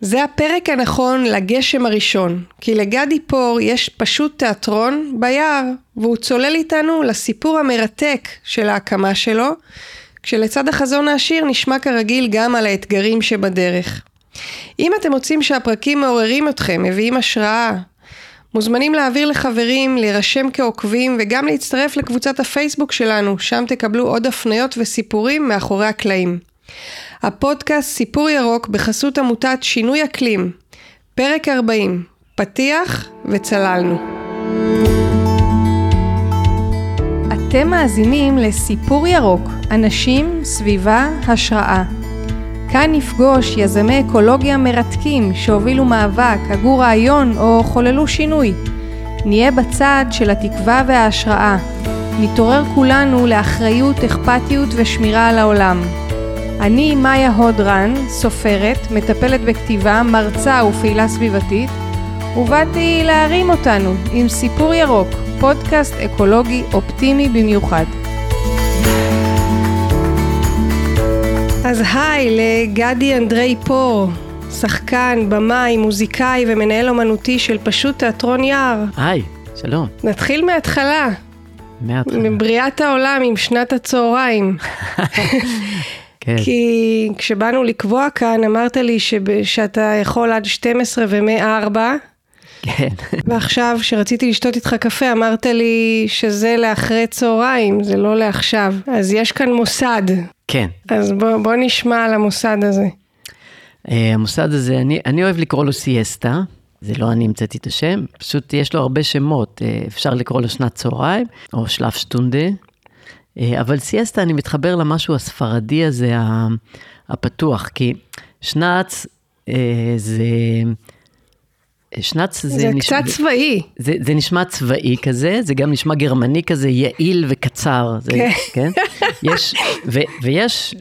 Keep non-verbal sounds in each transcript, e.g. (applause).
זה הפרק הנכון לגשם הראשון, כי לגדי פור יש פשוט תיאטרון ביער, והוא צולל איתנו לסיפור המרתק של ההקמה שלו, כשלצד החזון העשיר נשמע כרגיל גם על האתגרים שבדרך. אם אתם מוצאים שהפרקים מעוררים אתכם, מביאים השראה, מוזמנים להעביר לחברים, להירשם כעוקבים וגם להצטרף לקבוצת הפייסבוק שלנו, שם תקבלו עוד הפניות וסיפורים מאחורי הקלעים. הפודקאסט סיפור ירוק בחסות עמותת שינוי אקלים, פרק 40, פתיח וצללנו. אתם מאזינים לסיפור ירוק, אנשים, סביבה, השראה. כאן נפגוש יזמי אקולוגיה מרתקים שהובילו מאבק, הגו רעיון או חוללו שינוי. נהיה בצד של התקווה וההשראה. נתעורר כולנו לאחריות, אכפתיות ושמירה על העולם. אני מאיה הודרן, סופרת, מטפלת בכתיבה, מרצה ופעילה סביבתית, ובאתי להרים אותנו עם סיפור ירוק, פודקאסט אקולוגי אופטימי במיוחד. אז היי לגדי אנדרי פור, שחקן, במאי, מוזיקאי ומנהל אומנותי של פשוט תיאטרון יער. היי, שלום. נתחיל מההתחלה. מההתחלה. מבריאת העולם עם שנת הצהריים. (laughs) כן. כי כשבאנו לקבוע כאן, אמרת לי שב- שאתה יכול עד 12 ומ-4, כן. (laughs) ועכשיו, כשרציתי לשתות איתך קפה, אמרת לי שזה לאחרי צהריים, זה לא לעכשיו. אז יש כאן מוסד. כן. אז בוא, בוא נשמע על המוסד הזה. אה, המוסד הזה, אני, אני אוהב לקרוא לו סיאסטה. זה לא אני המצאתי את השם, פשוט יש לו הרבה שמות. אה, אפשר לקרוא לו שנת צהריים, או שלף שטונדה. אה, אבל סיאסטה, אני מתחבר למשהו הספרדי הזה, הפתוח, כי שנץ אה, זה... שנץ זה, זה נשמע- קצת צבאי. זה, זה נשמע צבאי כזה, זה גם נשמע גרמני כזה, יעיל וקצר. זה, כן. כן. יש, ו, ויש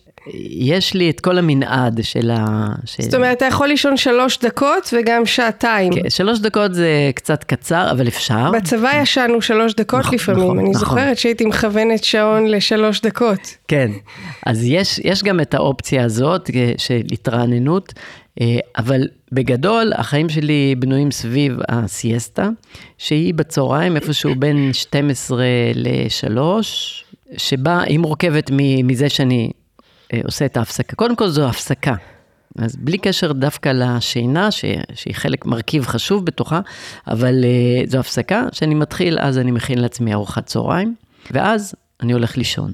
יש לי את כל המנעד של ה... של, זאת אומרת, אתה יכול לישון שלוש דקות וגם שעתיים. כן, שלוש דקות זה קצת קצר, אבל אפשר. בצבא ישנו שלוש דקות נכון, לפעמים, נכון, אני נכון. זוכרת שהייתי מכוונת שעון לשלוש דקות. כן, אז יש, יש גם את האופציה הזאת אה, של התרעננות, אה, אבל בגדול החיים שלי בנויים סביב הסיאסטה, שהיא בצהריים איפשהו בין 12 ל-3, שבה היא מורכבת מזה שאני עושה את ההפסקה. קודם כל זו הפסקה. אז בלי קשר דווקא לשינה, ש, שהיא חלק, מרכיב חשוב בתוכה, אבל uh, זו הפסקה שאני מתחיל, אז אני מכין לעצמי ארוחת צהריים, ואז אני הולך לישון.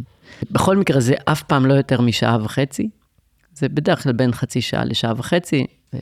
בכל מקרה זה אף פעם לא יותר משעה וחצי, זה בדרך כלל בין חצי שעה לשעה וחצי, ו-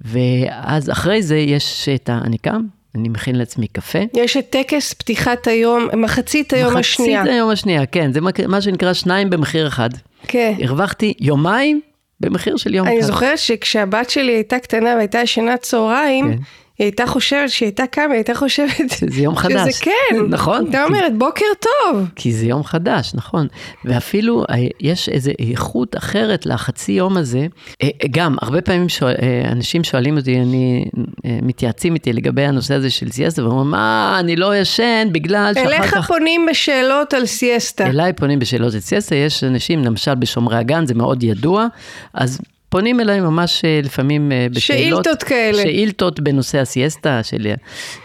ואז אחרי זה יש את ה... אני קם, אני מכין לעצמי קפה. יש את טקס פתיחת היום, מחצית היום השנייה. מחצית היום השנייה, כן, זה מה- שנקרא שניים במחיר אחד. כן. הרווחתי יומיים במחיר של יום אחד. אני זוכרת שכשהבת שלי הייתה קטנה והייתה ישנה צהריים, כן. היא הייתה חושבת, שהיא הייתה קמה, היא הייתה חושבת... (laughs) שזה יום חדש. שזה כן. נכון. הייתה אומרת, בוקר טוב. כי זה יום חדש, נכון. ואפילו אה, יש איזו איכות אחרת לחצי יום הזה. אה, גם, הרבה פעמים שואל, אה, אנשים שואלים אותי, אני, אה, מתייעצים איתי לגבי הנושא הזה של סיאסטה, ואומרים, מה, אני לא ישן בגלל שאחר אליך כך... פונים בשאלות על סיאסטה. אליי פונים בשאלות של סיאסטה, יש אנשים, למשל בשומרי הגן, זה מאוד ידוע, אז פונים אליי ממש אה, לפעמים אה, בשאלות. שאילתות כאלה. שאילתות בנושא הסיאסטה, של,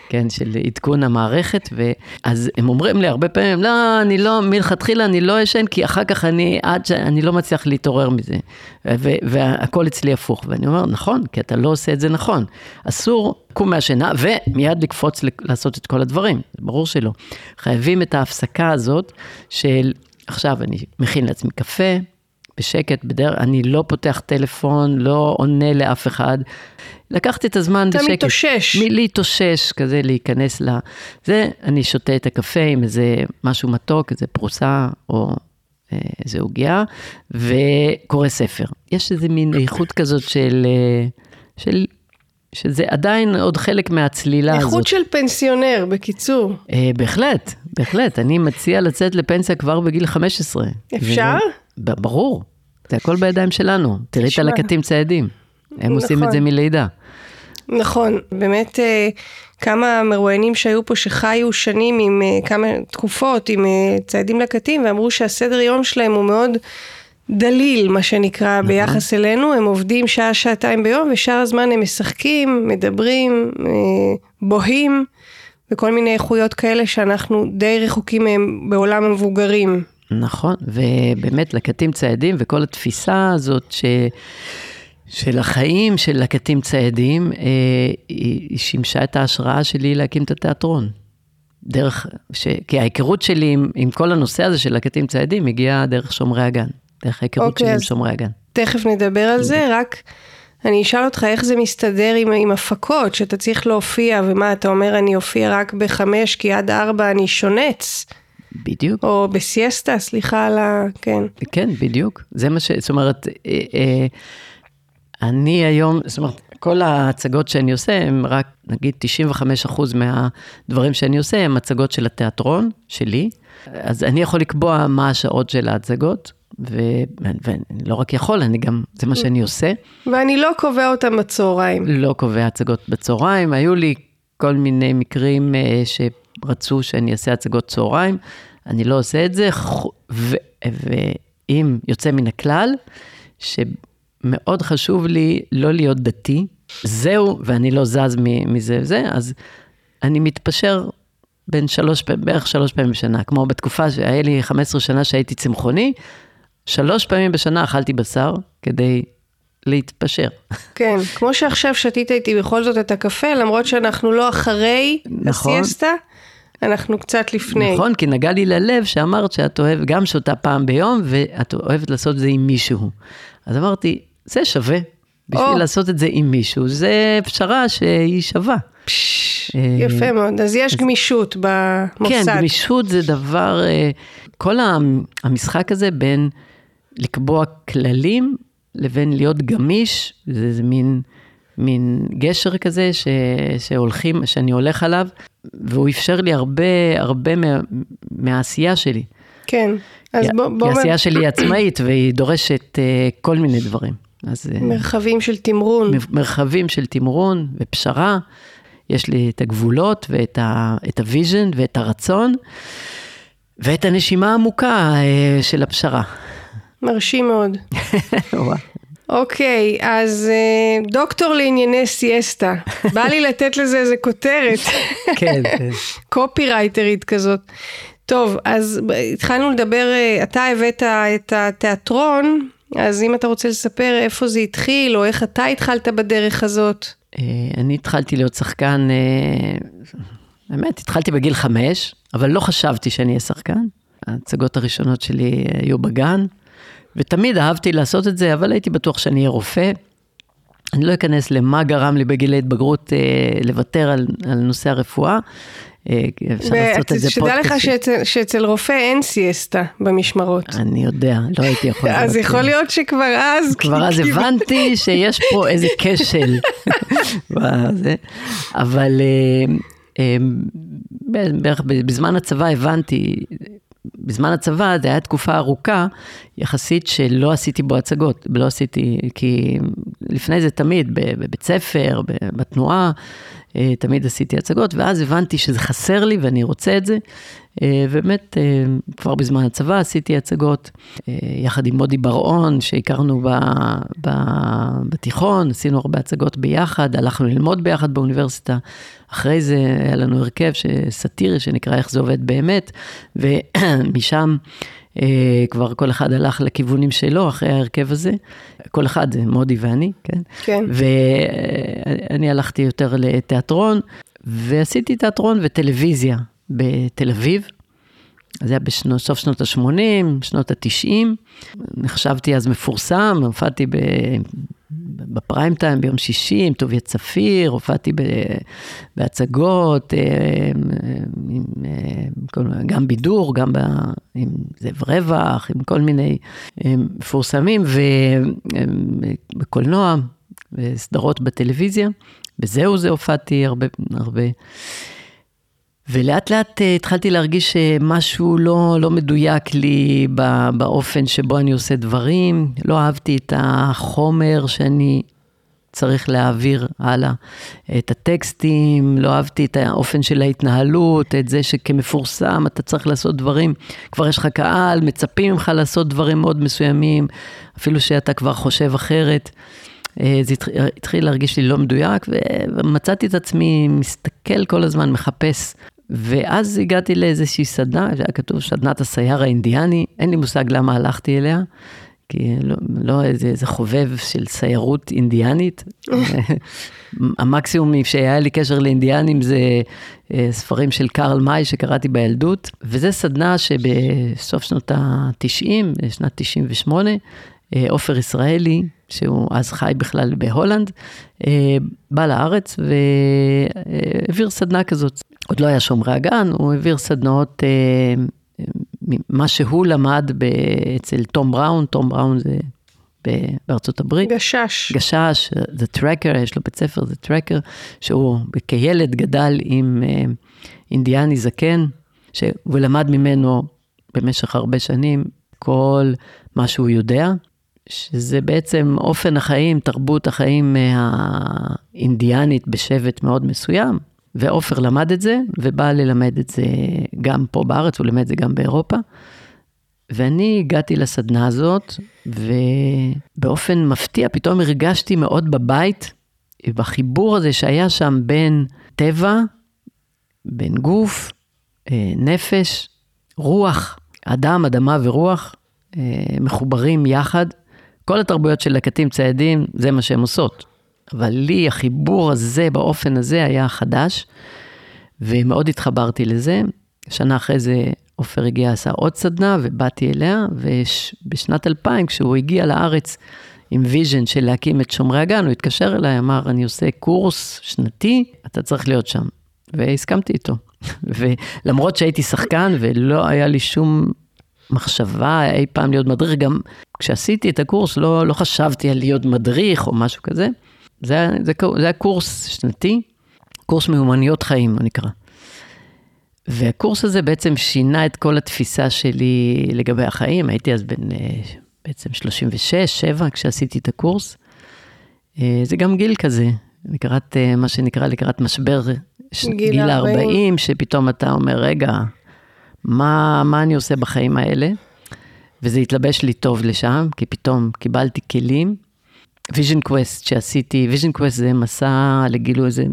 כן, של עדכון המערכת, ואז הם אומרים לי הרבה פעמים, לא, אני לא, מלכתחילה אני לא ישן, כי אחר כך אני, עד שאני לא מצליח להתעורר מזה, ו- והכל אצלי הפוך. ואני אומר, נכון, כי אתה לא עושה את זה נכון. אסור לקום מהשינה ומיד לקפוץ לעשות את כל הדברים, ברור שלא. חייבים את ההפסקה הזאת של, עכשיו אני מכין לעצמי קפה, בשקט, בדרך, אני לא פותח טלפון, לא עונה לאף אחד. לקחתי את הזמן אתה בשקט. מתאושש. מלהתאושש, כזה להיכנס ל... זה, אני שותה את הקפה עם איזה משהו מתוק, איזה פרוסה או אה, איזה עוגיה, וקורא ספר. יש איזה מין איכות כזאת של... אה, של שזה עדיין עוד חלק מהצלילה הזאת. איכות של פנסיונר, בקיצור. אה, בהחלט, בהחלט. אני מציע לצאת לפנסיה כבר בגיל 15. אפשר? ב- ברור, זה הכל בידיים שלנו. תראי את. הלקטים ציידים. הם עושים את נכון. זה מלידה. נכון, באמת אה, כמה מרואיינים שהיו פה שחיו שנים עם אה, כמה תקופות עם אה, ציידים לקטים ואמרו שהסדר יום שלהם הוא מאוד דליל, מה שנקרא, נכון. ביחס אלינו, הם עובדים שעה-שעתיים ביום, ושאר הזמן הם משחקים, מדברים, בוהים, וכל מיני איכויות כאלה שאנחנו די רחוקים מהם בעולם המבוגרים. נכון, ובאמת לקטים ציידים וכל התפיסה הזאת ש... של החיים של לקטים ציידים, אה, היא, שימשה את ההשראה שלי להקים את התיאטרון. דרך, ש... כי ההיכרות שלי עם, עם כל הנושא הזה של לקטים ציידים הגיעה דרך שומרי הגן, דרך ההיכרות אוקיי, שלי עם שומרי הגן. תכף נדבר על זה, רק אני אשאל אותך איך זה מסתדר עם, עם הפקות, שאתה צריך להופיע, ומה, אתה אומר אני אופיע רק בחמש, כי עד ארבע אני שונץ, בדיוק. או בסיאסטה, סליחה על ה... כן. כן, בדיוק. זה מה ש... זאת אומרת, אה, אה, אני היום, זאת אומרת, כל ההצגות שאני עושה, הם רק, נגיד, 95% מהדברים שאני עושה, הם הצגות של התיאטרון שלי. אז אני יכול לקבוע מה השעות של ההצגות, ואני לא רק יכול, אני גם, זה מה שאני עושה. ואני לא קובע אותם בצהריים. לא קובע הצגות בצהריים. היו לי כל מיני מקרים אה, שרצו שאני אעשה הצגות צהריים, אני לא עושה את זה, חו- ו- ואם יוצא מן הכלל, שמאוד חשוב לי לא להיות דתי, זהו, ואני לא זז מזה וזה, אז אני מתפשר בין שלוש פעמים, בערך שלוש פעמים בשנה, כמו בתקופה שהיה לי 15 שנה שהייתי צמחוני, שלוש פעמים בשנה אכלתי בשר כדי להתפשר. כן, כמו שעכשיו שתית איתי בכל זאת את הקפה, למרות שאנחנו לא אחרי נכון. הסיאסטה, אנחנו קצת לפני. נכון, כי נגע לי ללב שאמרת שאת אוהבת, גם שותה פעם ביום, ואת אוהבת לעשות את זה עם מישהו. אז אמרתי, זה שווה. בשביל או. לעשות את זה עם מישהו, זה פשרה שהיא שווה. פש, אה, יפה מאוד, אז יש גמישות במוסד. כן, גמישות זה דבר, אה, כל המשחק הזה בין לקבוע כללים לבין להיות גמיש, זה, זה מין, מין גשר כזה ש, שהולכים, שאני הולך עליו, והוא אפשר לי הרבה, הרבה מה, מהעשייה שלי. כן, אז כי- בוא, בוא, כי העשייה שלי היא עצמאית והיא דורשת אה, כל מיני דברים. אז אה, מרחבים של תמרון. מרחבים של תמרון ופשרה, יש לי את הגבולות ואת ה- את ה vision ואת הרצון, ואת הנשימה העמוקה אה, של הפשרה. מרשים מאוד. (laughs) אוקיי, אז אה, דוקטור לענייני סיאסטה. (laughs) בא לי לתת לזה איזה כותרת. (laughs) כן, כן. קופירייטרית כזאת. טוב, אז התחלנו לדבר, אה, אתה הבאת את התיאטרון, אז אם אתה רוצה לספר איפה זה התחיל, או איך אתה התחלת בדרך הזאת. אה, אני התחלתי להיות שחקן, באמת, התחלתי בגיל חמש, אבל לא חשבתי שאני אהיה שחקן. ההצגות הראשונות שלי היו בגן, ותמיד אהבתי לעשות את זה, אבל הייתי בטוח שאני אהיה רופא. אני לא אכנס למה גרם לי בגיל ההתבגרות אה, לוותר על, על נושא הרפואה. אה, אפשר לעשות את זה שתדע לך פודקאסט. שאצל, שאצל רופא אין סיאסטה במשמרות. אני יודע, לא הייתי יכול. (laughs) אז. יכול להיות שכבר אז... (laughs) כבר אז הבנתי שיש פה איזה כשל. (laughs) אבל אה, אה, בערך בזמן הצבא הבנתי, בזמן הצבא זה היה תקופה ארוכה יחסית שלא עשיתי בו הצגות, לא עשיתי, כי לפני זה תמיד בבית ספר, בתנועה, אה, תמיד עשיתי הצגות, ואז הבנתי שזה חסר לי ואני רוצה את זה. אה, באמת, אה, כבר בזמן הצבא עשיתי הצגות, יחד עם מודי בר-און, שהכרנו ב, ב, בתיכון, עשינו הרבה הצגות ביחד, הלכנו ללמוד ביחד באוניברסיטה. אחרי זה היה לנו הרכב סאטירי שנקרא איך זה עובד באמת, ומשם אה, כבר כל אחד הלך לכיוונים שלו אחרי ההרכב הזה. כל אחד מודי ואני, כן? כן. ואני הלכתי יותר לתיאטרון, ועשיתי תיאטרון וטלוויזיה בתל אביב. זה היה בסוף שנות ה-80, שנות ה-90. נחשבתי אז מפורסם, הופעתי ב... בפריים טיים ביום שישי עם טוביה צפיר, הופעתי. בהצגות, אה, עם, אה, גם בידור, גם ב... עם זאב רווח, עם כל מיני אה, מפורסמים, ובקולנוע, וסדרות בטלוויזיה. וזהו זה הופעתי הרבה, הרבה. ולאט לאט התחלתי להרגיש שמשהו לא, לא מדויק לי באופן שבו אני עושה דברים. לא אהבתי את החומר שאני צריך להעביר הלאה. את הטקסטים, לא אהבתי את האופן של ההתנהלות, את זה שכמפורסם אתה צריך לעשות דברים, כבר יש לך קהל, מצפים ממך לעשות דברים מאוד מסוימים, אפילו שאתה כבר חושב אחרת. אה, זה התחיל להרגיש לי לא מדויק, ומצאתי את עצמי מסתכל כל הזמן, מחפש. ואז הגעתי לאיזושהי סדנה, שהיה כתוב סדנת הסייר האינדיאני, אין לי מושג למה הלכתי אליה. כי לא, לא איזה, איזה חובב של סיירות אינדיאנית. (laughs) המקסימום שהיה לי קשר לאינדיאנים זה אה, ספרים של קרל מאי שקראתי בילדות, וזה סדנה שבסוף שנות ה-90, שנת 98, אה, עופר ישראלי, שהוא אז חי בכלל בהולנד, אה, בא לארץ והעביר סדנה כזאת. עוד לא היה שומרי הגן, הוא העביר סדנאות מה שהוא למד אצל תום בראון, תום בראון זה בארצות הברית. גשש. גשש, The Tracker, יש לו בית ספר, The Tracker, שהוא כילד גדל עם אה, אינדיאני זקן, שהוא למד ממנו במשך הרבה שנים כל מה שהוא יודע, שזה בעצם אופן החיים, תרבות החיים האינדיאנית בשבט מאוד מסוים, ועופר למד את זה, ובא ללמד את זה גם פה בארץ, הוא לימד את זה גם באירופה. ואני הגעתי לסדנה הזאת, ובאופן מפתיע פתאום הרגשתי מאוד בבית, בחיבור הזה שהיה שם בין טבע, בין גוף, אה, נפש, רוח, אדם, אדמה ורוח, אה, מחוברים יחד. כל התרבויות של לקטים ציידים, זה מה שהן עושות. אבל לי החיבור הזה באופן הזה היה חדש, ומאוד התחברתי לזה. שנה אחרי זה עופר הגיע, עשה עוד סדנה, ובאתי אליה, ובשנת 2000, כשהוא הגיע לארץ עם vision של להקים את שומרי הגן, הוא התקשר אליי, אמר, אני עושה קורס שנתי, אתה צריך להיות שם. והסכמתי איתו. (laughs) ולמרות שהייתי שחקן ולא היה לי שום מחשבה אי פעם להיות מדריך, גם כשעשיתי את הקורס לא, לא חשבתי על להיות מדריך או משהו כזה. זה, זה, זה היה קורס שנתי, קורס מיומנויות חיים, הוא נקרא. והקורס הזה בעצם שינה את כל התפיסה שלי לגבי החיים. הייתי אז בן אה, בעצם 36, 7, כשעשיתי את הקורס. אה, זה גם גיל כזה, לקראת, אה, מה שנקרא, לקראת משבר גיל, גיל 40, 40, שפתאום אתה אומר, רגע, מה, מה אני עושה בחיים האלה? וזה התלבש לי טוב לשם, כי פתאום קיבלתי כלים. vision quest שעשיתי, vision quest זה מסע לגילוי, זה,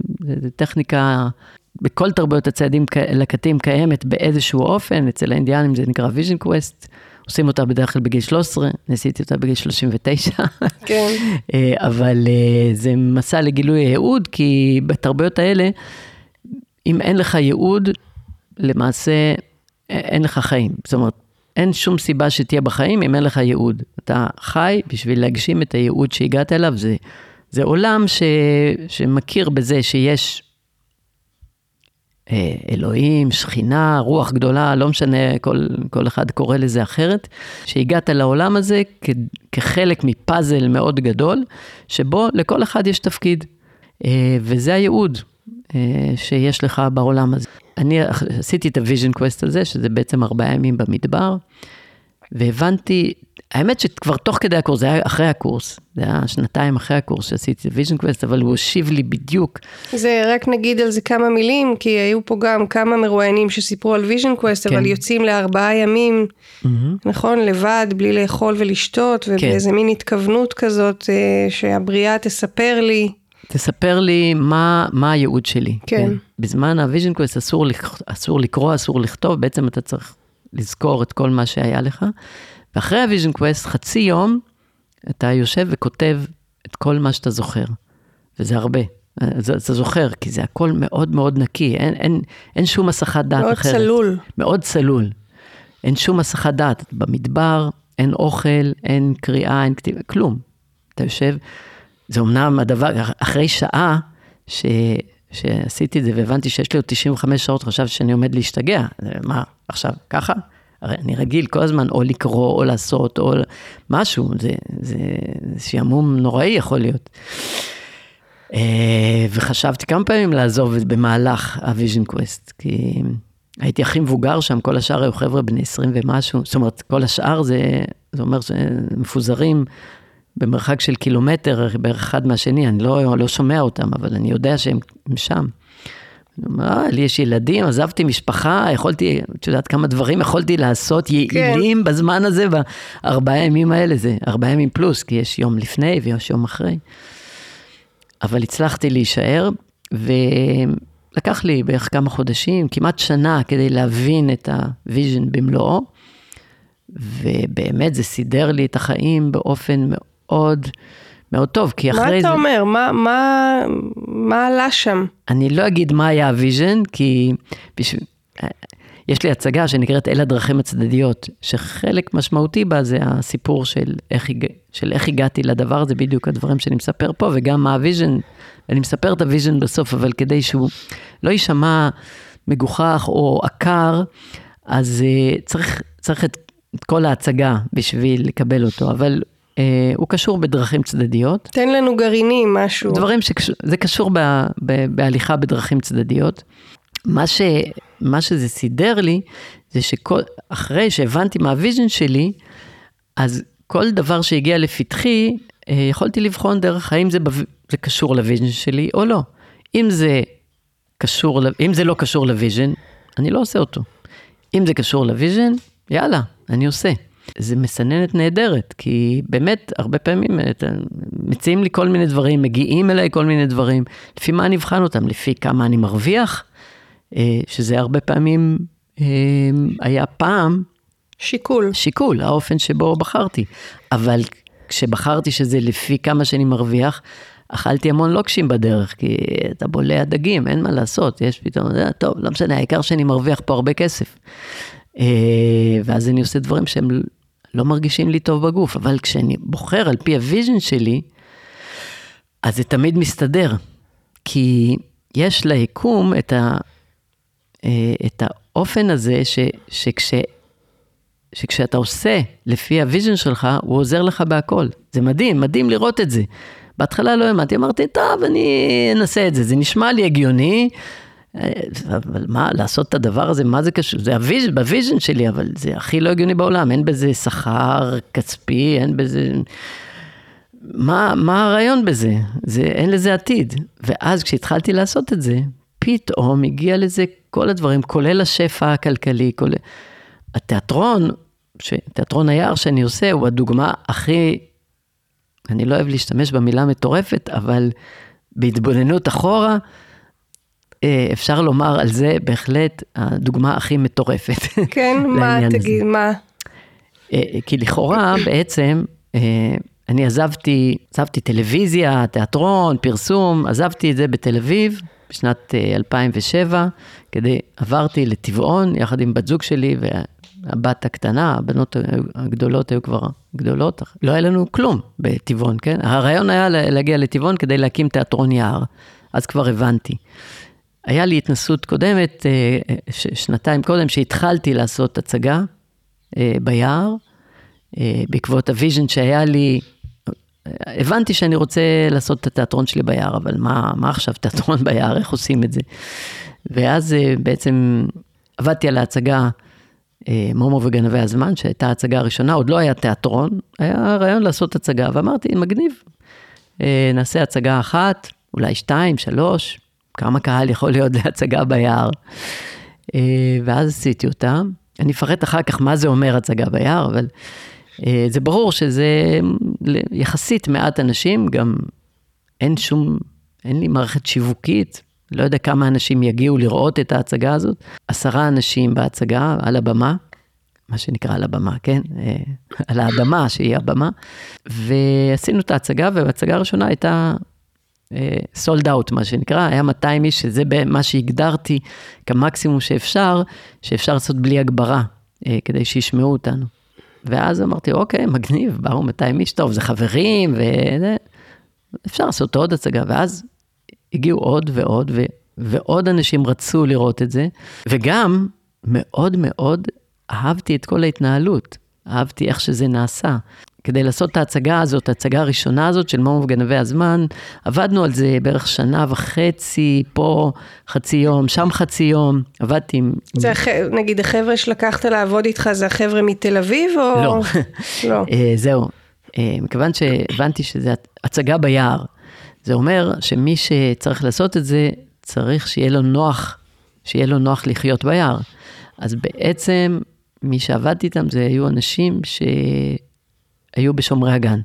זה, טכניקה, בכל תרבויות הציידים לקטים קיימת באיזשהו אופן, אצל האינדיאנים זה נקרא vision quest, עושים אותה בדרך כלל בגיל 13, ניסיתי אותה בגיל 39. כן. (laughs) אה, אבל אה, זה מסע לגילוי הייעוד, כי בתרבויות האלה, אם אין לך ייעוד, למעשה אין לך חיים. זאת אומרת, אין שום סיבה שתהיה בחיים אם אין לך ייעוד. אתה חי בשביל להגשים את הייעוד שהגעת אליו, זה, זה עולם ש, שמכיר בזה שיש אה, אלוהים, שכינה, רוח גדולה, לא משנה, כל, כל אחד קורא לזה אחרת, שהגעת לעולם הזה כ, כחלק מפאזל מאוד גדול, שבו לכל אחד יש תפקיד, אה, וזה הייעוד שיש לך בעולם הזה. אני עשיתי את ה vision quest הזה, שזה בעצם ארבעה ימים במדבר, והבנתי, האמת שכבר תוך כדי הקורס, זה היה אחרי הקורס, זה היה שנתיים אחרי הקורס שעשיתי את ה vision quest, אבל הוא ישב לי בדיוק. זה רק נגיד על זה כמה מילים, כי היו פה גם כמה מרואיינים שסיפרו על vision quest, כן. אבל יוצאים לארבעה ימים, מממ-הממ. נכון? לבד, בלי לאכול ולשתות. ובאיזה כן. מין התכוונות כזאת, אה, שהבריאה תספר לי. תספר לי מה, מה הייעוד שלי. כן. כן. בזמן ה vision quest אסור, אסור לקרוא, אסור לכתוב, בעצם אתה צריך לזכור את כל מה שהיה לך. ואחרי ה vision quest, חצי יום, אתה יושב וכותב את כל מה שאתה זוכר. וזה הרבה. אתה זוכר, כי זה הכל מאוד מאוד נקי, אין, אין, אין שום הסחת דעת מאוד אחרת. מאוד צלול. מאוד צלול. אין שום הסחת דעת. במדבר, אין אוכל, אין קריאה, אין כתיבה, כלום. אתה יושב, זה אמנם הדבר, אחרי שעה ש, שעשיתי את זה והבנתי שיש לי עוד 95 שעות, חשבתי שאני עומד להשתגע. מה, עכשיו, ככה? הרי אני רגיל כל הזמן או לקרוא או לעשות או משהו, זה, זה, שעמום נוראי יכול להיות. אה, וחשבתי כמה פעמים לעזוב במהלך ה vision quest, כי הייתי הכי מבוגר שם, כל השאר היו חבר'ה בני 20 ומשהו, זאת אומרת, כל השאר זה, זה אומר שהם מפוזרים במרחק של קילומטר בערך אחד מהשני, אני לא, לא שומע אותם, אבל אני יודע שהם שם. אני אומר, אה, לי יש ילדים, עזבתי משפחה, יכולתי, את יודעת כמה דברים יכולתי לעשות יעילים כן. בזמן הזה, בארבעה ימים האלה, זה ארבעה ימים פלוס, כי יש יום לפני ויש יום אחרי. אבל הצלחתי להישאר, ולקח לי בערך כמה חודשים, כמעט שנה, כדי להבין את ה vision במלואו, ובאמת זה סידר לי את החיים באופן מאוד... מאוד טוב, כי אחרי זה... מה אתה אומר? מה, מה, מה עלה שם? אני לא אגיד מה היה ה vision, כי בשביל... יש לי הצגה שנקראת אל הדרכים הצדדיות, שחלק משמעותי בה זה הסיפור של איך. של איך הגעתי לדבר הזה, בדיוק הדברים שאני מספר פה, וגם מה ה vision, אני מספר את ה vision בסוף, אבל כדי שהוא לא יישמע מגוחך או עקר, אז אה, צריך, צריך את, את כל ההצגה בשביל לקבל אותו, אבל הוא קשור בדרכים צדדיות. תן לנו גרעינים, משהו. דברים שזה קשור ב, ב, בהליכה בדרכים צדדיות. מה, ש, מה שזה סידר לי, זה שאחרי שהבנתי מה ה vision שלי, אז כל דבר שהגיע לפתחי, אה, יכולתי לבחון דרך האם זה, זה קשור ל vision שלי או לא. אם זה, קשור, אם זה לא קשור ל vision, אני לא עושה אותו. אם זה קשור ל vision, יאללה, אני עושה. זה מסננת נהדרת, כי באמת, הרבה פעמים אה, מציעים לי כל מיני דברים, מגיעים אליי כל מיני דברים, לפי מה אני אבחן אותם? לפי כמה אני מרוויח, אה, שזה הרבה פעמים אה, היה פעם... שיקול. שיקול, האופן שבו בחרתי. אבל כשבחרתי שזה לפי כמה שאני מרוויח, אכלתי המון לוקשים בדרך, כי אתה בולע דגים, אין מה לעשות, יש פתאום, טוב, לא משנה, העיקר שאני מרוויח פה הרבה כסף. ואז אני עושה דברים שהם לא מרגישים לי טוב בגוף, אבל כשאני בוחר על פי ה vision שלי, אז זה תמיד מסתדר. כי יש ליקום את, ה, אה, את האופן הזה ש, שכש, שכשאתה עושה לפי ה vision שלך, הוא עוזר לך בהכל. זה מדהים, מדהים לראות את זה. בהתחלה לא האמנתי, אמרתי, טוב, אני אנסה את זה, זה נשמע לי הגיוני, אבל מה, לעשות את הדבר הזה, מה זה קשור? זה ה vision, ב vision שלי, אבל זה הכי לא הגיוני בעולם, אין בזה שכר כספי, אין בזה... מה, מה הרעיון בזה? זה, אין לזה עתיד. ואז כשהתחלתי לעשות את זה, פתאום הגיע לזה כל הדברים, כולל השפע הכלכלי, כולל... התיאטרון, ש... תיאטרון היער שאני עושה, הוא הדוגמה הכי, אני לא אוהב להשתמש במילה מטורפת, אבל בהתבוננות אחורה, אה, אפשר לומר על זה בהחלט הדוגמה הכי מטורפת. (laughs) כן, מה, תגיד, מה? אה, כי לכאורה בעצם, אה, אני עזבתי, עזבתי טלוויזיה, תיאטרון, פרסום, עזבתי את זה בתל אביב בשנת 2007, כדי, עברתי לטבעון יחד עם בת זוג שלי והבת הקטנה, הבנות הגדולות היו כבר גדולות, לא היה לנו כלום בטבעון, כן? הרעיון היה להגיע לטבעון כדי להקים תיאטרון יער, אז כבר הבנתי. היה לי התנסות קודמת, אה, שנתיים קודם, שהתחלתי לעשות הצגה אה, ביער, אה, בעקבות ה vision שהיה לי, הבנתי שאני רוצה לעשות את התיאטרון שלי ביער, אבל מה, מה עכשיו תיאטרון (laughs) ביער, איך עושים את זה? ואז בעצם עבדתי על ההצגה מומו וגנבי הזמן, שהייתה ההצגה הראשונה, עוד לא היה תיאטרון, היה רעיון לעשות הצגה, ואמרתי, מגניב, נעשה הצגה אחת, אולי שתיים, שלוש, כמה קהל יכול להיות להצגה ביער. אה, ואז עשיתי אותה. אני אפרט אחר כך מה זה אומר הצגה ביער, אבל אה, זה ברור שזה יחסית מעט אנשים, גם אין שום, אין לי מערכת שיווקית, לא יודע כמה אנשים יגיעו לראות את ההצגה הזאת. עשרה אנשים בהצגה, על הבמה, מה שנקרא על הבמה, כן? אה, על האדמה שהיא הבמה. ועשינו את ההצגה, וההצגה הראשונה הייתה סולד uh, אאוט, מה שנקרא, היה 200 איש, שזה מה שהגדרתי כמקסימום שאפשר, שאפשר לעשות בלי הגברה, uh, כדי שישמעו אותנו. ואז אמרתי, אוקיי, מגניב, באו 200 איש, טוב, זה חברים, ואפשר לעשות עוד הצגה, ואז הגיעו עוד ועוד, ו... ועוד אנשים רצו לראות את זה, וגם מאוד מאוד אהבתי את כל ההתנהלות, אהבתי איך שזה נעשה. כדי לעשות את ההצגה הזאת, ההצגה הראשונה הזאת של מומו וגנבי הזמן, עבדנו על זה בערך שנה וחצי, פה חצי יום, שם חצי יום, עבדתי עם... זה הח... נגיד החבר'ה שלקחת לעבוד איתך, זה החבר'ה מתל אביב או... לא, לא. (laughs) אה, זהו. אה, מכיוון שהבנתי שזה הצגה ביער, זה אומר שמי שצריך לעשות את זה, צריך שיהיה לו נוח, שיהיה לו נוח לחיות ביער. אז בעצם מי שעבדתי איתם זה היו אנשים שהיו בשומרי הגן.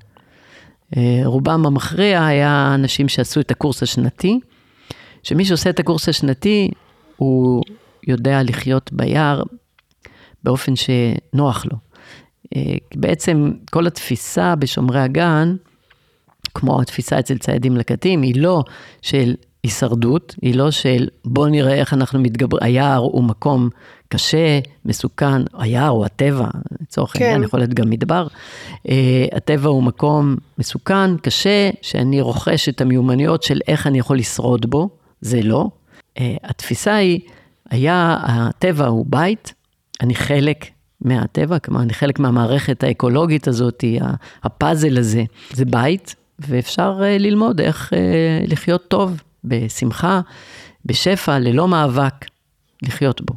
אה, רובם המכריע היה אנשים שעשו את הקורס השנתי, שמי שעושה את הקורס השנתי, הוא יודע לחיות ביער באופן שנוח לו. אה, בעצם כל התפיסה בשומרי הגן, כמו התפיסה אצל ציידים לקטים, היא לא של הישרדות, היא לא של בוא נראה איך אנחנו מתגברים, היער הוא מקום קשה, מסוכן, היער הוא הטבע, לצורך כן. העניין יכול להיות גם מדבר. Uh, הטבע הוא מקום מסוכן, קשה, שאני רוכש את המיומנויות של איך אני יכול לשרוד בו, זה לא. Uh, התפיסה היא, היה, הטבע הוא בית, אני חלק מהטבע, כלומר, אני חלק מהמערכת האקולוגית הזאת, הפאזל הזה, זה בית, ואפשר uh, ללמוד איך uh, לחיות טוב, בשמחה, בשפע, ללא מאבק, לחיות בו.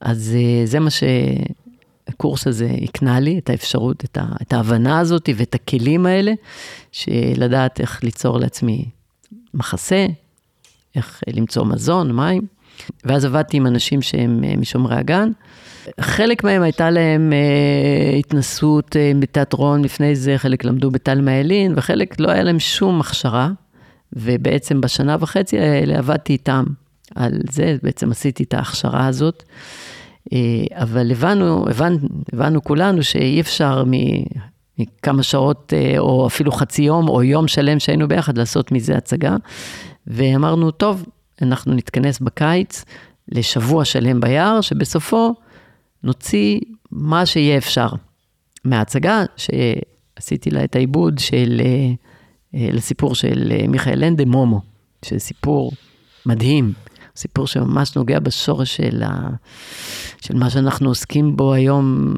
אז uh, זה מה שהקורס הזה הקנה לי, את האפשרות, את, ה, את ההבנה הזאת ואת הכלים האלה, שלדעת איך ליצור לעצמי מחסה, איך למצוא מזון, מים. ואז עבדתי עם אנשים שהם משומרי הגן. חלק מהם הייתה להם אה, התנסות אה, בתיאטרון לפני זה, חלק למדו בתלמה ילין, וחלק לא היה להם שום הכשרה. ובעצם בשנה וחצי האלה עבדתי איתם על זה, בעצם עשיתי את ההכשרה הזאת. אה, אבל הבנו, הבנו, הבנו כולנו שאי אפשר מכמה שעות, אה, או אפילו חצי יום, או יום שלם שהיינו ביחד, לעשות מזה הצגה. ואמרנו, טוב, אנחנו נתכנס בקיץ לשבוע שלם ביער, שבסופו נוציא מה שיהיה אפשר מההצגה, שעשיתי לה את העיבוד של, אה, לסיפור של אה, מיכאל לנדה, מומו, שזה סיפור מדהים, סיפור שממש נוגע בשורש של, ה, של מה שאנחנו עוסקים בו היום,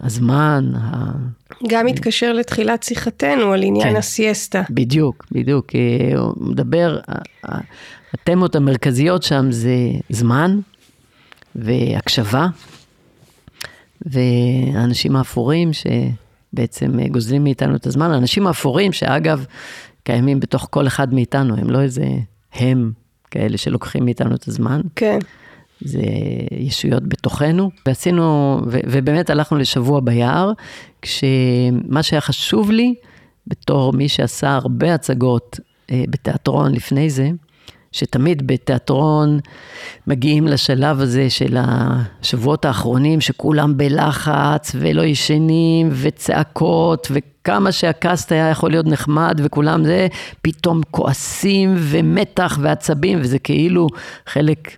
הזמן. ה... גם מתקשר לתחילת שיחתנו על עניין כן, הסיאסטה. בדיוק, בדיוק. הוא מדבר, התמות המרכזיות שם זה זמן, והקשבה, והאנשים האפורים שבעצם גוזלים מאיתנו את הזמן, האנשים האפורים שאגב קיימים בתוך כל אחד מאיתנו, הם לא איזה הם כאלה שלוקחים מאיתנו את הזמן. כן. זה ישויות בתוכנו, ועשינו, ו, ובאמת הלכנו לשבוע ביער, כשמה שהיה חשוב לי, בתור מי שעשה הרבה הצגות אה, בתיאטרון לפני זה, שתמיד בתיאטרון מגיעים לשלב הזה של השבועות האחרונים, שכולם בלחץ ולא ישנים וצעקות, וכמה שהקאסט היה יכול להיות נחמד וכולם זה, פתאום כועסים ומתח ועצבים, וזה כאילו חלק,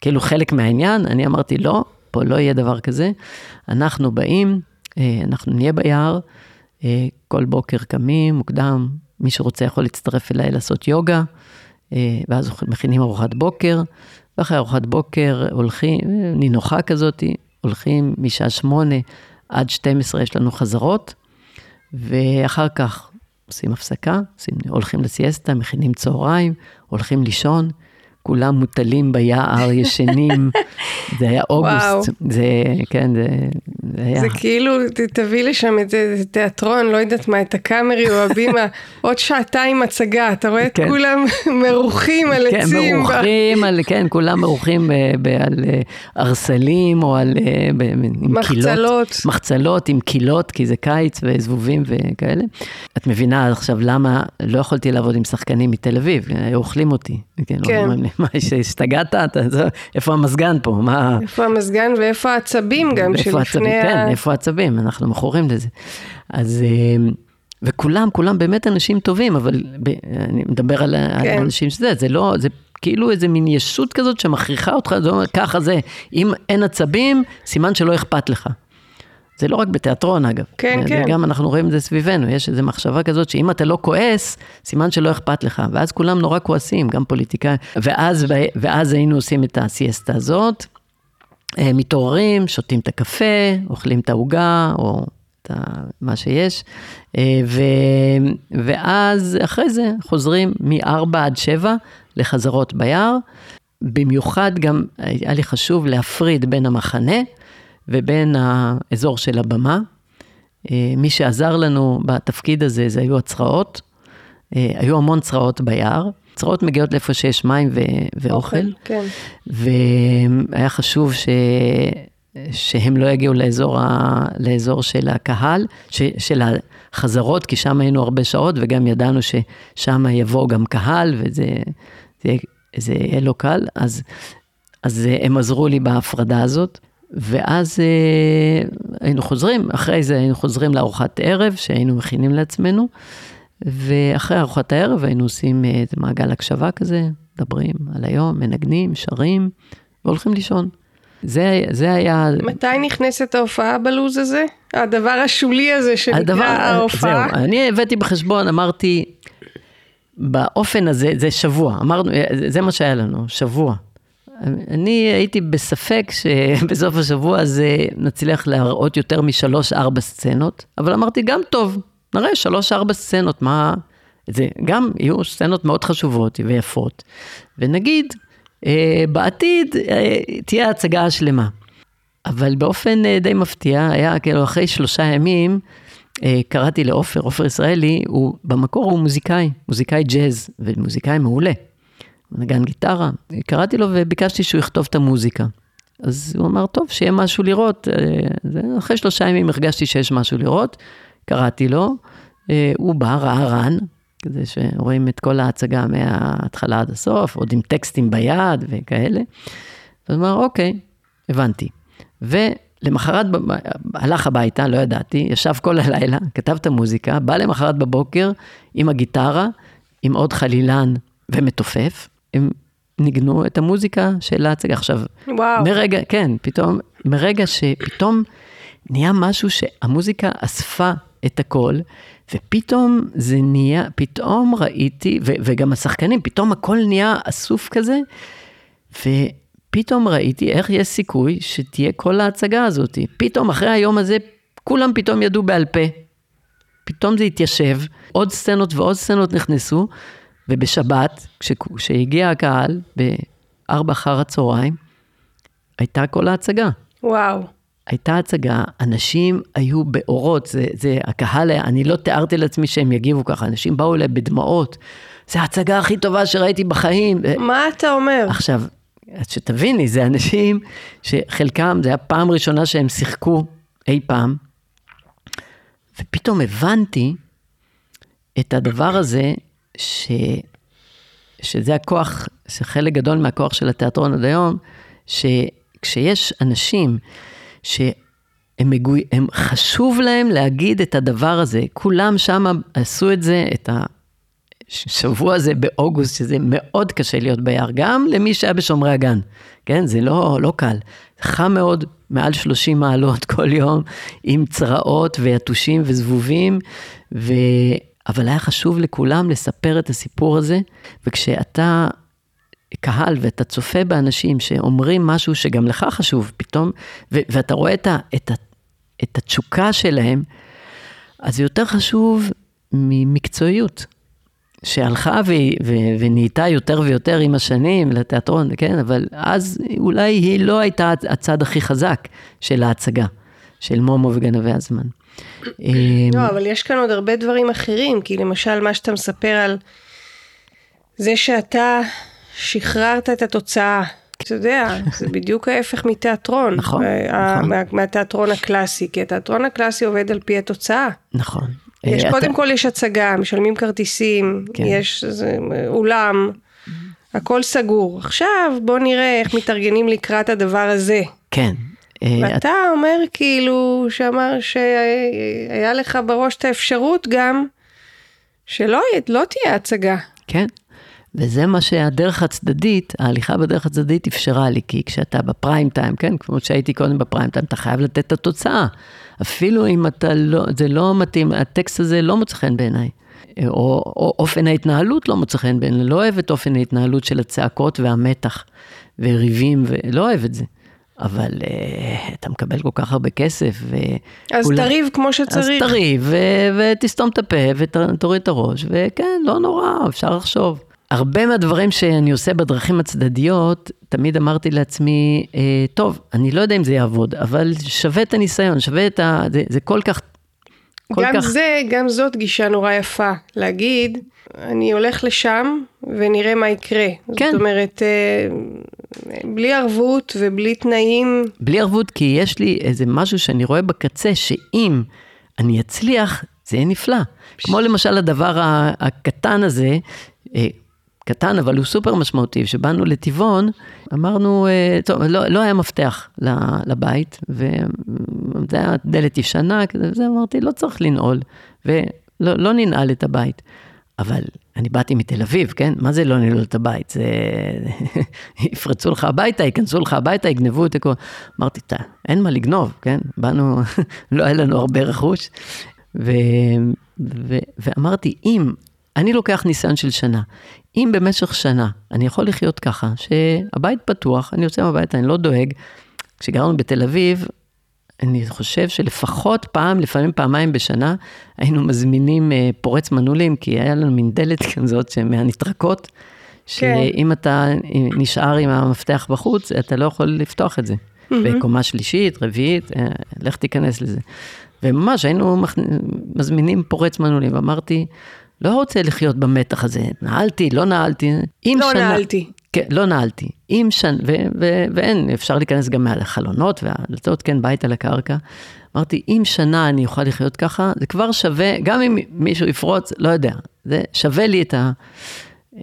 כאילו חלק מהעניין. אני אמרתי, לא, פה לא יהיה דבר כזה. אנחנו באים, אה, אנחנו נהיה ביער, אה, כל בוקר קמים מוקדם, מי שרוצה יכול להצטרף אליי לעשות יוגה. אה, ואז מכינים ארוחת בוקר, ואחרי ארוחת בוקר הולכים, נינוחה כזאת, הולכים משעה שמונה עד 12 יש לנו חזרות, ואחר כך עושים הפסקה, עושים, הולכים לסיאסטה, מכינים צהריים, הולכים לישון, כולם מוטלים ביער, ישנים, (laughs) זה היה אוגוסט, זה, כן, זה, זה היה... זה כאילו, תביא לשם את תיאטרון, לא יודעת מה, את הקאמרי או הבימה, (laughs) עוד שעתיים הצגה, אתה רואה את כן. כולם (laughs) מרוחים על כן, עצים. כן, מרוחים, על, כן, כולם מרוחים על ארסלים או על... עם מחצלות. קילות, מחצלות עם קילות, כי זה קיץ וזבובים וכאלה. את מבינה עכשיו למה לא יכולתי לעבוד עם שחקנים מתל אביב, היו אוכלים אותי. כן. כן. מה, השתגעת? איפה המזגן פה? מה... איפה המזגן ואיפה העצבים גם שלפני ה... כן, איפה העצבים? אנחנו מכורים לזה. אז... אה, וכולם, כולם באמת אנשים טובים, אבל אני מדבר על כן. האנשים שזה, זה לא, זה כאילו איזה מין ישות כזאת שמכריחה אותך, זה אומר, ככה זה, אם אין עצבים, סימן שלא אכפת לך. זה לא רק בתיאטרון אגב. כן, כן. גם אנחנו רואים את זה סביבנו, יש איזו מחשבה כזאת שאם אתה לא כועס, סימן שלא אכפת לך, ואז כולם נורא כועסים, גם פוליטיקאים. ואז, ואז היינו עושים את הסיאסטה הזאת, אה, מתעוררים, שותים את הקפה, אוכלים את העוגה, או את מה שיש, אה, ו, ואז אחרי זה חוזרים מ-4 עד 7 לחזרות ביער. במיוחד גם היה לי חשוב להפריד בין המחנה, ובין האזור של הבמה. אה, מי שעזר לנו בתפקיד הזה, זה היו הצרעות. אה, היו המון צרעות ביער. צרעות מגיעות לאיפה שיש מים ו- ואוכל. אוכל, כן. והיה חשוב ש... שהם לא יגיעו לאזור, ה... לאזור של הקהל, ש... של החזרות, כי שם היינו הרבה שעות, וגם ידענו ששם יבוא גם קהל, וזה זה... זה יהיה לא קל, אז, אז הם עזרו לי בהפרדה הזאת. ואז אה, היינו חוזרים, אחרי זה היינו חוזרים לארוחת ערב שהיינו מכינים לעצמנו, ואחרי ארוחת הערב היינו עושים אה, איזה מעגל הקשבה כזה, מדברים על היום, מנגנים, שרים, והולכים לישון. זה, זה היה... מתי נכנסת ההופעה בלוז הזה? הדבר השולי הזה שנקרא הדבר, ההופעה? זהו, אני הבאתי בחשבון, אמרתי, באופן הזה, זה שבוע, אמרנו, זה מה שהיה לנו, שבוע. אני הייתי בספק שבסוף השבוע הזה נצליח להראות יותר משלוש-ארבע סצנות, אבל אמרתי, גם טוב, נראה שלוש-ארבע סצנות, מה... זה גם יהיו סצנות מאוד חשובות ויפות, ונגיד, אה, בעתיד אה, תהיה הצגה שלמה. אבל באופן אה, די מפתיע, היה כאילו אחרי שלושה ימים, אה, קראתי לעופר, עופר ישראלי, הוא במקור הוא מוזיקאי, מוזיקאי ג'אז, ומוזיקאי מעולה. נגן גיטרה, קראתי לו וביקשתי שהוא יכתוב את המוזיקה. אז הוא אמר, טוב, שיהיה משהו לראות. אה, אחרי שלושה ימים הרגשתי שיש משהו לראות, קראתי לו, אה, הוא בא, ראה רן, כזה שרואים את כל ההצגה מההתחלה עד הסוף, עוד עם טקסטים ביד וכאלה. הוא אמר, אוקיי, הבנתי. ולמחרת הלך הביתה, לא ידעתי, ישב כל הלילה, כתב את המוזיקה, בא למחרת בבוקר עם הגיטרה, עם עוד חלילן ומתופף, הם ניגנו את המוזיקה של ההצגה. עכשיו, וואו. מרגע, כן, פתאום, מרגע שפתאום נהיה משהו שהמוזיקה אספה את הכל, ופתאום זה נהיה, פתאום ראיתי, ו, וגם השחקנים, פתאום הכל נהיה אסוף כזה, ופתאום ראיתי איך יש סיכוי שתהיה כל ההצגה הזאת. פתאום אחרי היום הזה, כולם פתאום ידעו בעל פה. פתאום זה התיישב, עוד סצנות ועוד סצנות נכנסו, ובשבת, כשהגיע הקהל, בארבע אחר הצהריים, הייתה כל ההצגה. וואו. הייתה הצגה, אנשים היו באורות, זה, זה הקהל אני לא תיארתי לעצמי שהם יגיבו ככה, אנשים באו אליי בדמעות, זה ההצגה הכי טובה שראיתי בחיים. מה אתה אומר? עכשיו, שתביני, זה אנשים שחלקם, זה היה פעם ראשונה שהם שיחקו אי פעם, ופתאום הבנתי את הדבר הזה, ש... שזה הכוח, זה חלק גדול מהכוח של התיאטרון עד היום, שכשיש אנשים שהם מגוי, הם חשוב להם להגיד את הדבר הזה, כולם שם עשו את זה, את השבוע הזה באוגוסט, שזה מאוד קשה להיות ביער, גם למי שהיה בשומרי הגן, כן? זה לא, לא קל. חם מאוד, מעל 30 מעלות כל יום, עם צרעות ויתושים וזבובים, ו... אבל היה חשוב לכולם לספר את הסיפור הזה, וכשאתה קהל ואתה צופה באנשים שאומרים משהו שגם לך חשוב פתאום, ו- ואתה רואה את, ה- את, ה- את התשוקה שלהם, אז זה יותר חשוב ממקצועיות, שהלכה ו- ו- ונהייתה יותר ויותר עם השנים לתיאטרון, כן, אבל אז אולי היא לא הייתה הצד הכי חזק של ההצגה, של מומו וגנבי הזמן. לא, אבל יש כאן עוד הרבה דברים אחרים, כי למשל מה שאתה מספר על זה שאתה שחררת את התוצאה. אתה יודע, זה בדיוק ההפך מתיאטרון. נכון, מה, נכון. מה, מהתיאטרון הקלאסי, כי התיאטרון הקלאסי עובד על פי התוצאה. נכון. יש, אה, קודם אתה- כל יש הצגה, משלמים כרטיסים, כן. יש זה, אולם, הכל סגור. עכשיו בוא נראה איך מתארגנים לקראת הדבר הזה. כן. אה, ואתה אומר כאילו, שאמר שהיה לך בראש את האפשרות גם, שלא לא תהיה הצגה. כן, וזה מה שהדרך הצדדית, ההליכה בדרך הצדדית אפשרה לי, כי כשאתה בפריים טיים, כן, כמו שהייתי קודם בפריים טיים, אתה חייב לתת את התוצאה. אפילו אם אתה לא, זה לא מתאים, הטקסט הזה לא מוצא חן בעיניי. או, או אופן ההתנהלות לא מוצא חן בעיניי, לא אוהב את אופן ההתנהלות של הצעקות והמתח וריבים, ולא אוהב את זה. אבל uh, אתה מקבל כל כך הרבה כסף, ו... אז כולם- תריב כמו שצריך. אז תריב, ו- ותסתום את הפה, ותוריד את הראש, וכן, לא נורא, אפשר לחשוב. הרבה מהדברים שאני עושה בדרכים הצדדיות, תמיד אמרתי לעצמי, אה, טוב, אני לא יודע אם זה יעבוד, אבל שווה את הניסיון, שווה את ה... זה, זה כל כך כל גם כך... זה, גם זאת גישה נורא יפה, להגיד, אני הולך לשם ונראה מה יקרה. כן. זאת אומרת, אה, בלי ערבות ובלי תנאים, בלי ערבות, כי יש לי איזה משהו שאני רואה בקצה, שאם אני אצליח, זה יהיה נפלא. כמו למשל הדבר הקטן הזה, אה, קטן, אבל הוא סופר משמעותי, שבאנו לטבעון, אמרנו, אה, טוב, לא, לא היה מפתח לבית, וזה היה דלת ישנה, וזה אמרתי, לא צריך לנעול, ולא לא ננעל את הבית. אבל אני באתי מתל אביב, כן? מה זה לא ננעול את הבית? זה... (laughs) יפרצו לך הביתה, ייכנסו לך הביתה, יגנבו את הכל. אמרתי, "תה, אין מה לגנוב, כן? באנו, (laughs) לא היה לנו הרבה רכוש. ו... ו... ואמרתי, אם, אני לוקח ניסיון של שנה, אם במשך שנה אני יכול לחיות ככה, שהבית פתוח, אני יוצא מהבית, אני לא דואג. כשגרנו בתל אביב, אני חושב שלפחות פעם, לפעמים פעמיים בשנה, היינו מזמינים אה, פורץ מנעולים, כי היה לנו מין דלת (laughs) כזאת מהנטרקות, שאם אתה נשאר עם המפתח בחוץ, אתה לא יכול לפתוח את זה. בקומה שלישית, רביעית, אה, לך תיכנס לזה. וממש היינו מזמינים פורץ מנעולים, ואמרתי, לא רוצה לחיות במתח הזה, נעלתי, לא נעלתי. לא שנה- נעלתי. כן, לא נעלתי. אם שנה, ו- ו- ואין, אפשר להיכנס גם מהחלונות והדלתות, כן, בית על הקרקע. אמרתי, אם שנה אני אוכל לחיות ככה, זה כבר שווה, גם אם מישהו יפרוץ, לא יודע, זה שווה לי את ה...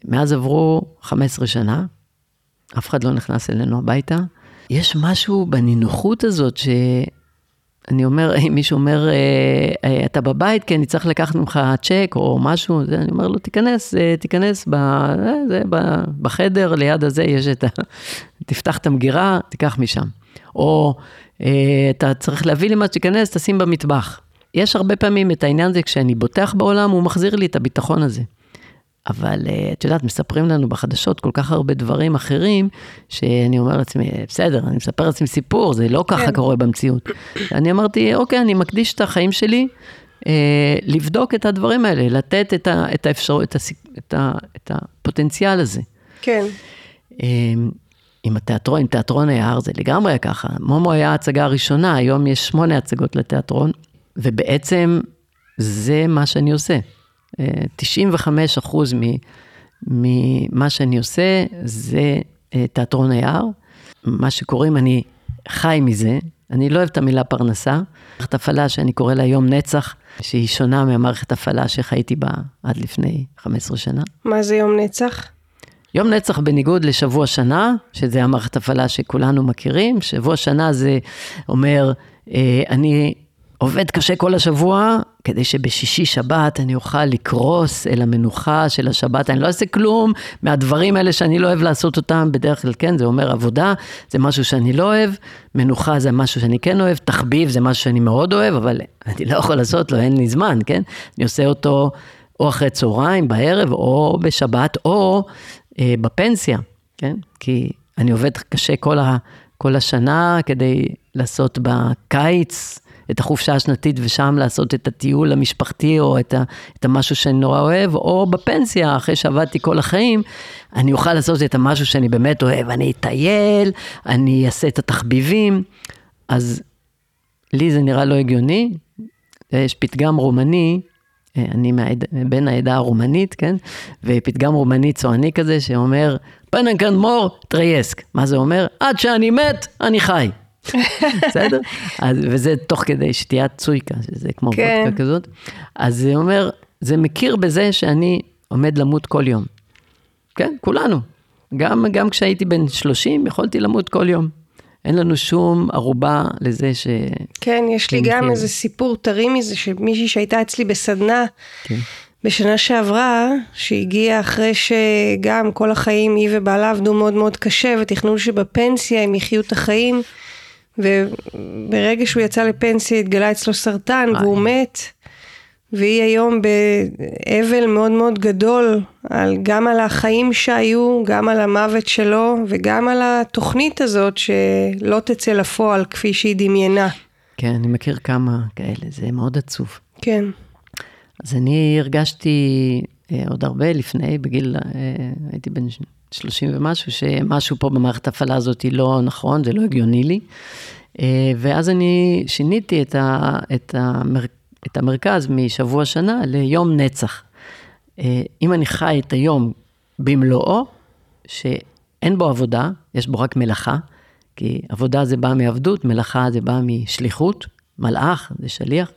מאז עברו 15 שנה, אף אחד לא נכנס אלינו הביתה. יש משהו בנינוחות הזאת ש... אני אומר, (laughs) אם מישהו אומר, אה, אה, אתה בבית, אני צריך לקחת ממך צ'ק או משהו, אני אומר לו, תיכנס, אה, תיכנס ב, זה, ב, בחדר, ליד הזה יש את ה... (laughs) תפתח את המגירה, תיקח משם. או אתה צריך להביא לי מה שתיכנס, תשים במטבח. יש הרבה פעמים את העניין הזה, כשאני בוטח בעולם, הוא מחזיר לי את הביטחון הזה. אבל אה, את יודעת, מספרים לנו בחדשות כל כך הרבה דברים אחרים, שאני אומר לעצמי, בסדר, אני מספר לעצמי סיפור, זה לא ככה כן. קורה במציאות. אני אמרתי, אוקיי, אני מקדיש את החיים שלי אה, לבדוק את הדברים האלה, לתת את, ה, את, האפשר, את, הסיק, את, ה, את הפוטנציאל הזה. כן. אה, עם התיאטרון, עם תיאטרון היער זה לגמרי היה ככה. מומו היה ההצגה הראשונה, היום יש שמונה הצגות לתיאטרון, ובעצם זה מה שאני עושה. אה, 95 אחוז ממה שאני עושה זה אה, תיאטרון היער. מה שקוראים, אני חי מזה, אני לא אוהב את המילה פרנסה. מערכת הפעלה שאני קורא לה יום נצח, שהיא שונה מהמערכת הפעלה שחייתי בה עד לפני 15 שנה. מה זה יום נצח? יום נצח בניגוד לשבוע שנה, שזה המערכת הפעלה שכולנו מכירים, שבוע שנה זה אומר, אה, אני עובד קשה כל השבוע, כדי שבשישי שבת אני אוכל לקרוס אל המנוחה של השבת, אני לא אעשה כלום מהדברים האלה שאני לא אוהב לעשות אותם, בדרך כלל כן, זה אומר עבודה, זה משהו שאני לא אוהב, מנוחה זה משהו שאני כן אוהב, תחביב זה משהו שאני מאוד אוהב, אבל אני לא יכול לעשות לו, אין לי זמן, כן? אני עושה אותו או אחרי צהריים, בערב, או בשבת, או אה, בפנסיה, כן? כי אני עובד קשה כל, ה, כל השנה כדי לעשות בקיץ את החופשה השנתית ושם לעשות את הטיול המשפחתי או את, ה, את המשהו שאני נורא אוהב, או בפנסיה, אחרי שעבדתי כל החיים, אני אוכל לעשות את המשהו שאני באמת אוהב, אני אטייל, אני אעשה את התחביבים, אז לי זה נראה לא הגיוני. יש פתגם רומני, אה, אני מהעד, בן העדה הרומנית, כן? ופתגם רומני צועני כזה שאומר, Până când mor trăiesc. מה זה אומר? עד שאני מת, אני חי. (laughs) בסדר? אז, וזה תוך כדי שתיית צויקה, שזה כמו כן. וודקה כזאת. אז זה אומר, זה מכיר בזה שאני עומד למות כל יום. כן, כולנו. גם, גם כשהייתי בן 30, יכולתי למות כל יום. אין לנו שום ערובה לזה ש... כן, יש לי גם. איזה סיפור טרי מזה, שמישהי שהייתה אצלי בסדנה כן. בשנה שעברה, שהגיעה אחרי שגם כל החיים היא ובעלה עבדו מאוד מאוד קשה, ותכננו שבפנסיה הם יחיו את החיים, וברגע שהוא יצא לפנסיה התגלה אצלו סרטן, איי. והוא מת. והיא היום באבל מאוד מאוד גדול, על, גם על החיים שהיו, גם על המוות שלו, וגם על התוכנית הזאת שלא תצא לפועל כפי שהיא דמיינה. כן, אני מכיר כמה כאלה, זה מאוד עצוב. כן. אז אני הרגשתי אה, עוד הרבה לפני, בגיל, אה, הייתי בן 30 ומשהו, שמשהו פה במערכת ההפעלה הזאת לא נכון, זה לא הגיוני לי. אה, ואז אני שיניתי את, ה, את, המר, את המרכז משבוע שנה ליום נצח. אה, אם אני חי את היום במלואו, שאין בו עבודה, יש בו רק מלאכה, כי עבודה זה בא מעבדות, מלאכה זה בא משליחות, מלאך זה שליח,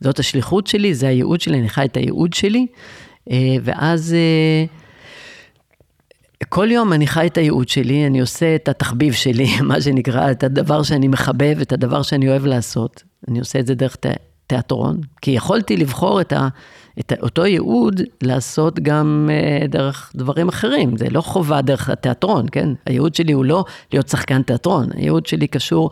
זאת השליחות שלי, זה הייעוד שלי, אני חי את הייעוד שלי, אה, ואז כל יום אני חי את הייעוד שלי, אני עושה את התחביב שלי, (laughs) מה שנקרא, את הדבר שאני מחבב, את הדבר שאני אוהב לעשות. אני עושה את זה דרך תיאטרון, כי יכולתי לבחור את, ה, את אותו ייעוד לעשות גם uh, דרך דברים אחרים, זה לא חובה דרך התיאטרון, כן? הייעוד שלי הוא לא להיות שחקן תיאטרון, הייעוד שלי קשור,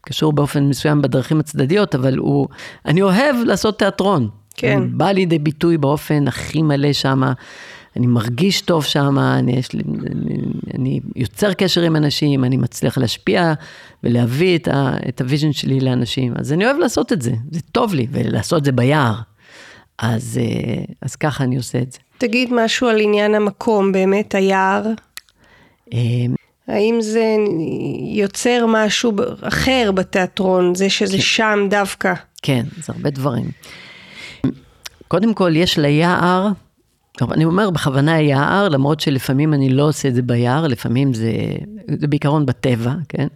קשור באופן מסוים בדרכים הצדדיות, אבל הוא, אני אוהב לעשות תיאטרון. כן. בא לידי ביטוי באופן הכי מלא שמה. אני מרגיש טוב שם, אני, אני, אני יוצר קשר עם אנשים, אני מצליח להשפיע ולהביא את, ה, את ה vision שלי לאנשים. אז אני אוהב לעשות את זה, זה טוב לי, ולעשות את זה ביער. אז, אה, אז ככה אני עושה את זה. תגיד משהו על עניין המקום, באמת, היער. אה, האם זה יוצר משהו אחר בתיאטרון, זה שזה כן. שם דווקא? כן, זה הרבה דברים. קודם כל, יש ליער, טוב, אני אומר בכוונה יער, למרות שלפעמים אני לא עושה את זה ביער, לפעמים זה, זה בעיקרון בטבע, כן?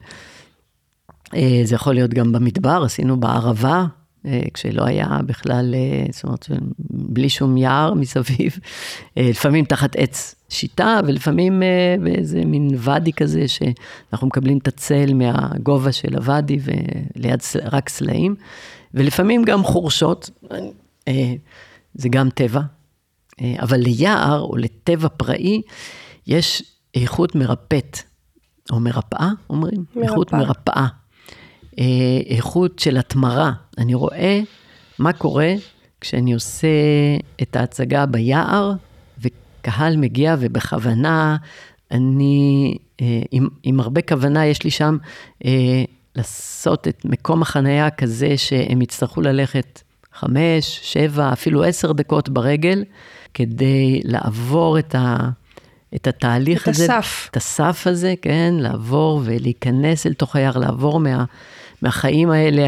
אה, זה יכול להיות גם במדבר, עשינו בערבה, אה, כשלא היה בכלל, אה, זאת אומרת, בלי שום יער מסביב, לפעמים תחת עץ שיטה, ולפעמים באיזה מין ואדי כזה, שאנחנו מקבלים את הצל מהגובה של הוואדי וליד רק סלעים, ולפעמים גם חורשות, זה גם טבע, אבל ליער או לטבע פראי יש איכות מרפאת, או מרפאה, אומרים? מרפאה. איכות מרפאה. אה, איכות של התמרה. אני רואה מה קורה כשאני עושה את ההצגה ביער, וקהל מגיע ובכוונה, אני, אה, עם, עם הרבה כוונה, יש לי שם אה, לעשות את מקום החנייה כזה שהם יצטרכו ללכת חמש, שבע, אפילו עשר דקות ברגל, כדי לעבור את ה... את התהליך את הזה. את הסף. את הסף הזה, כן, לעבור ולהיכנס אל תוך היער, לעבור מה, מהחיים האלה,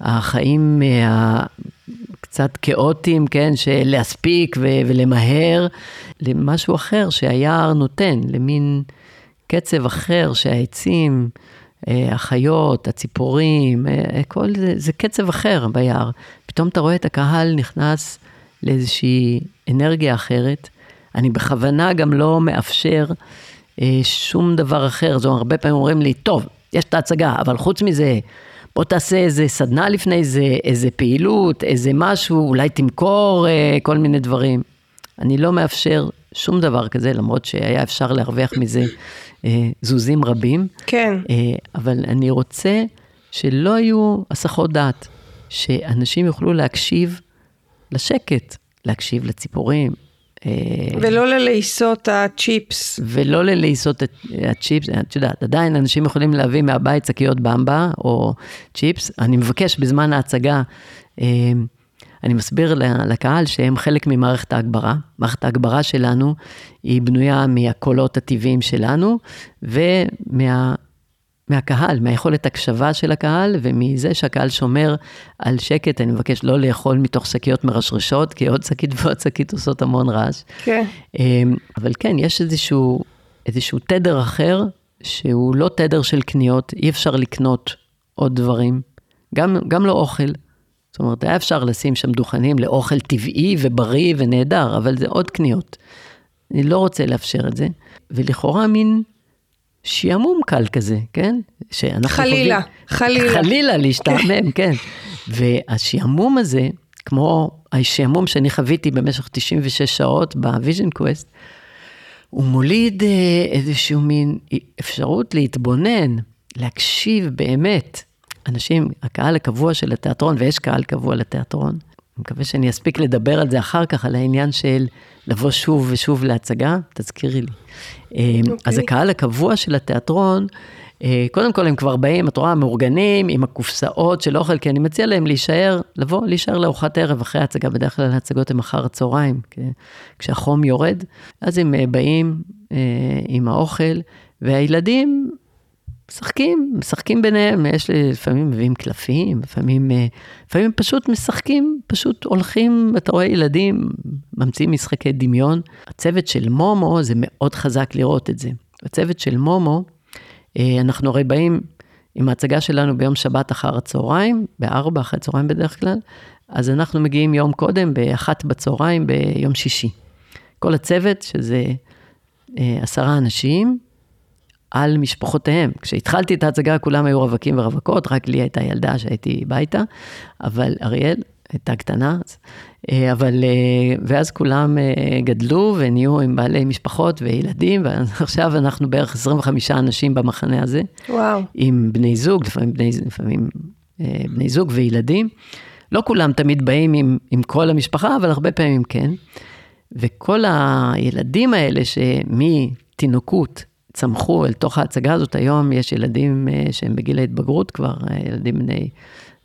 החיים הקצת כאוטיים, כן, של להספיק ו, ולמהר, למשהו אחר שהיער נותן, למין קצב אחר שהעצים, אה, החיות, הציפורים, אה, כל זה, זה קצב אחר ביער. פתאום אתה רואה את הקהל נכנס לאיזושהי אנרגיה אחרת. אני בכוונה גם לא מאפשר אה, שום דבר אחר. זאת אומרת, הרבה פעמים אומרים לי, טוב, יש את ההצגה, אבל חוץ מזה, בוא תעשה איזה סדנה לפני זה, איזה פעילות, איזה משהו, אולי תמכור אה, כל מיני דברים. אני לא מאפשר שום דבר כזה, למרות שהיה אפשר להרוויח מזה אה, זוזים רבים. כן. אה, אבל אני רוצה שלא יהיו הסחות דעת, שאנשים יוכלו להקשיב לשקט, להקשיב לציפורים, אה, ולא ללעיסות הצ'יפס. ולא ללעיסות הצ'יפס, את יודעת, עדיין אנשים יכולים להביא מהבית שקיות במבה או צ'יפס. אני מבקש בזמן ההצגה, אה, אני מסביר לקהל שהם חלק ממערכת ההגברה. מערכת ההגברה שלנו היא בנויה מהקולות הטבעיים שלנו ומה... מהקהל, מהיכולת הקשבה של הקהל, ומזה שהקהל שומר על שקט, אני מבקש לא לאכול מתוך שקיות מרשרשות, כי עוד שקית (laughs) ועוד שקית עושות המון רעש. כן. אמ, אבל כן, יש איזשהו, איזשהו תדר אחר, שהוא לא תדר של קניות, אי אפשר לקנות עוד דברים, גם, גם לא אוכל. זאת אומרת, היה אפשר לשים שם דוכנים לאוכל טבעי ובריא ונהדר, אבל זה עוד קניות. אני לא רוצה לאפשר את זה, ולכאורה מין שעמום קל כזה, כן? חלילה, חווים, חלילה. חלילה (laughs) להשתעמם, כן. והשעמום הזה, כמו השעמום שאני חוויתי במשך 96 שעות ב vision quest, הוא מוליד אה, איזשהו מין אפשרות להתבונן, להקשיב באמת. אנשים, הקהל הקבוע של התיאטרון, ויש קהל קבוע לתיאטרון, מקווה שאני אספיק לדבר על זה אחר כך, על העניין של לבוא שוב ושוב להצגה, תזכירי לי. Okay. אה, אוקיי. אז הקהל הקבוע של התיאטרון, אה, קודם כל הם כבר באים, את רואה, מאורגנים, עם הקופסאות של אוכל, כי אני מציע להם להישאר, לבוא, להישאר לארוחת ערב אחרי ההצגה, בדרך כלל ההצגות הן אחר הצהריים, כשהחום יורד, אז הם אה, באים עם האוכל, והילדים משחקים, משחקים ביניהם, יש לי, לפעמים מביאים קלפים, לפעמים, אה, לפעמים פשוט משחקים, פשוט הולכים, אתה רואה ילדים, ממציאים משחקי דמיון. הצוות של מומו, זה מאוד חזק לראות את זה. הצוות של מומו, אה, אנחנו הרי באים עם ההצגה שלנו ביום שבת אחר הצהריים, בארבע אחרי הצהריים בדרך כלל, אז אנחנו מגיעים יום קודם, באחת בצהריים ביום שישי. כל הצוות, שזה אה, עשרה אנשים, על משפחותיהם. כשהתחלתי את ההצגה כולם היו רווקים ורווקות, רק לי הייתה ילדה שהייתי ביתה, אבל אריאל הייתה קטנה, אה, אבל, אה, ואז כולם אה, גדלו ונהיו עם בעלי משפחות וילדים, ועכשיו (laughs) אנחנו בערך 25 אנשים במחנה הזה. וואו. עם בני זוג, לפעמים בני, לפעמים בני זוג וילדים. לא כולם תמיד באים עם, עם כל המשפחה, אבל הרבה פעמים כן. וכל הילדים האלה שמתינוקות צמחו אל תוך ההצגה הזאת, היום יש ילדים שהם בגיל ההתבגרות כבר, ילדים בני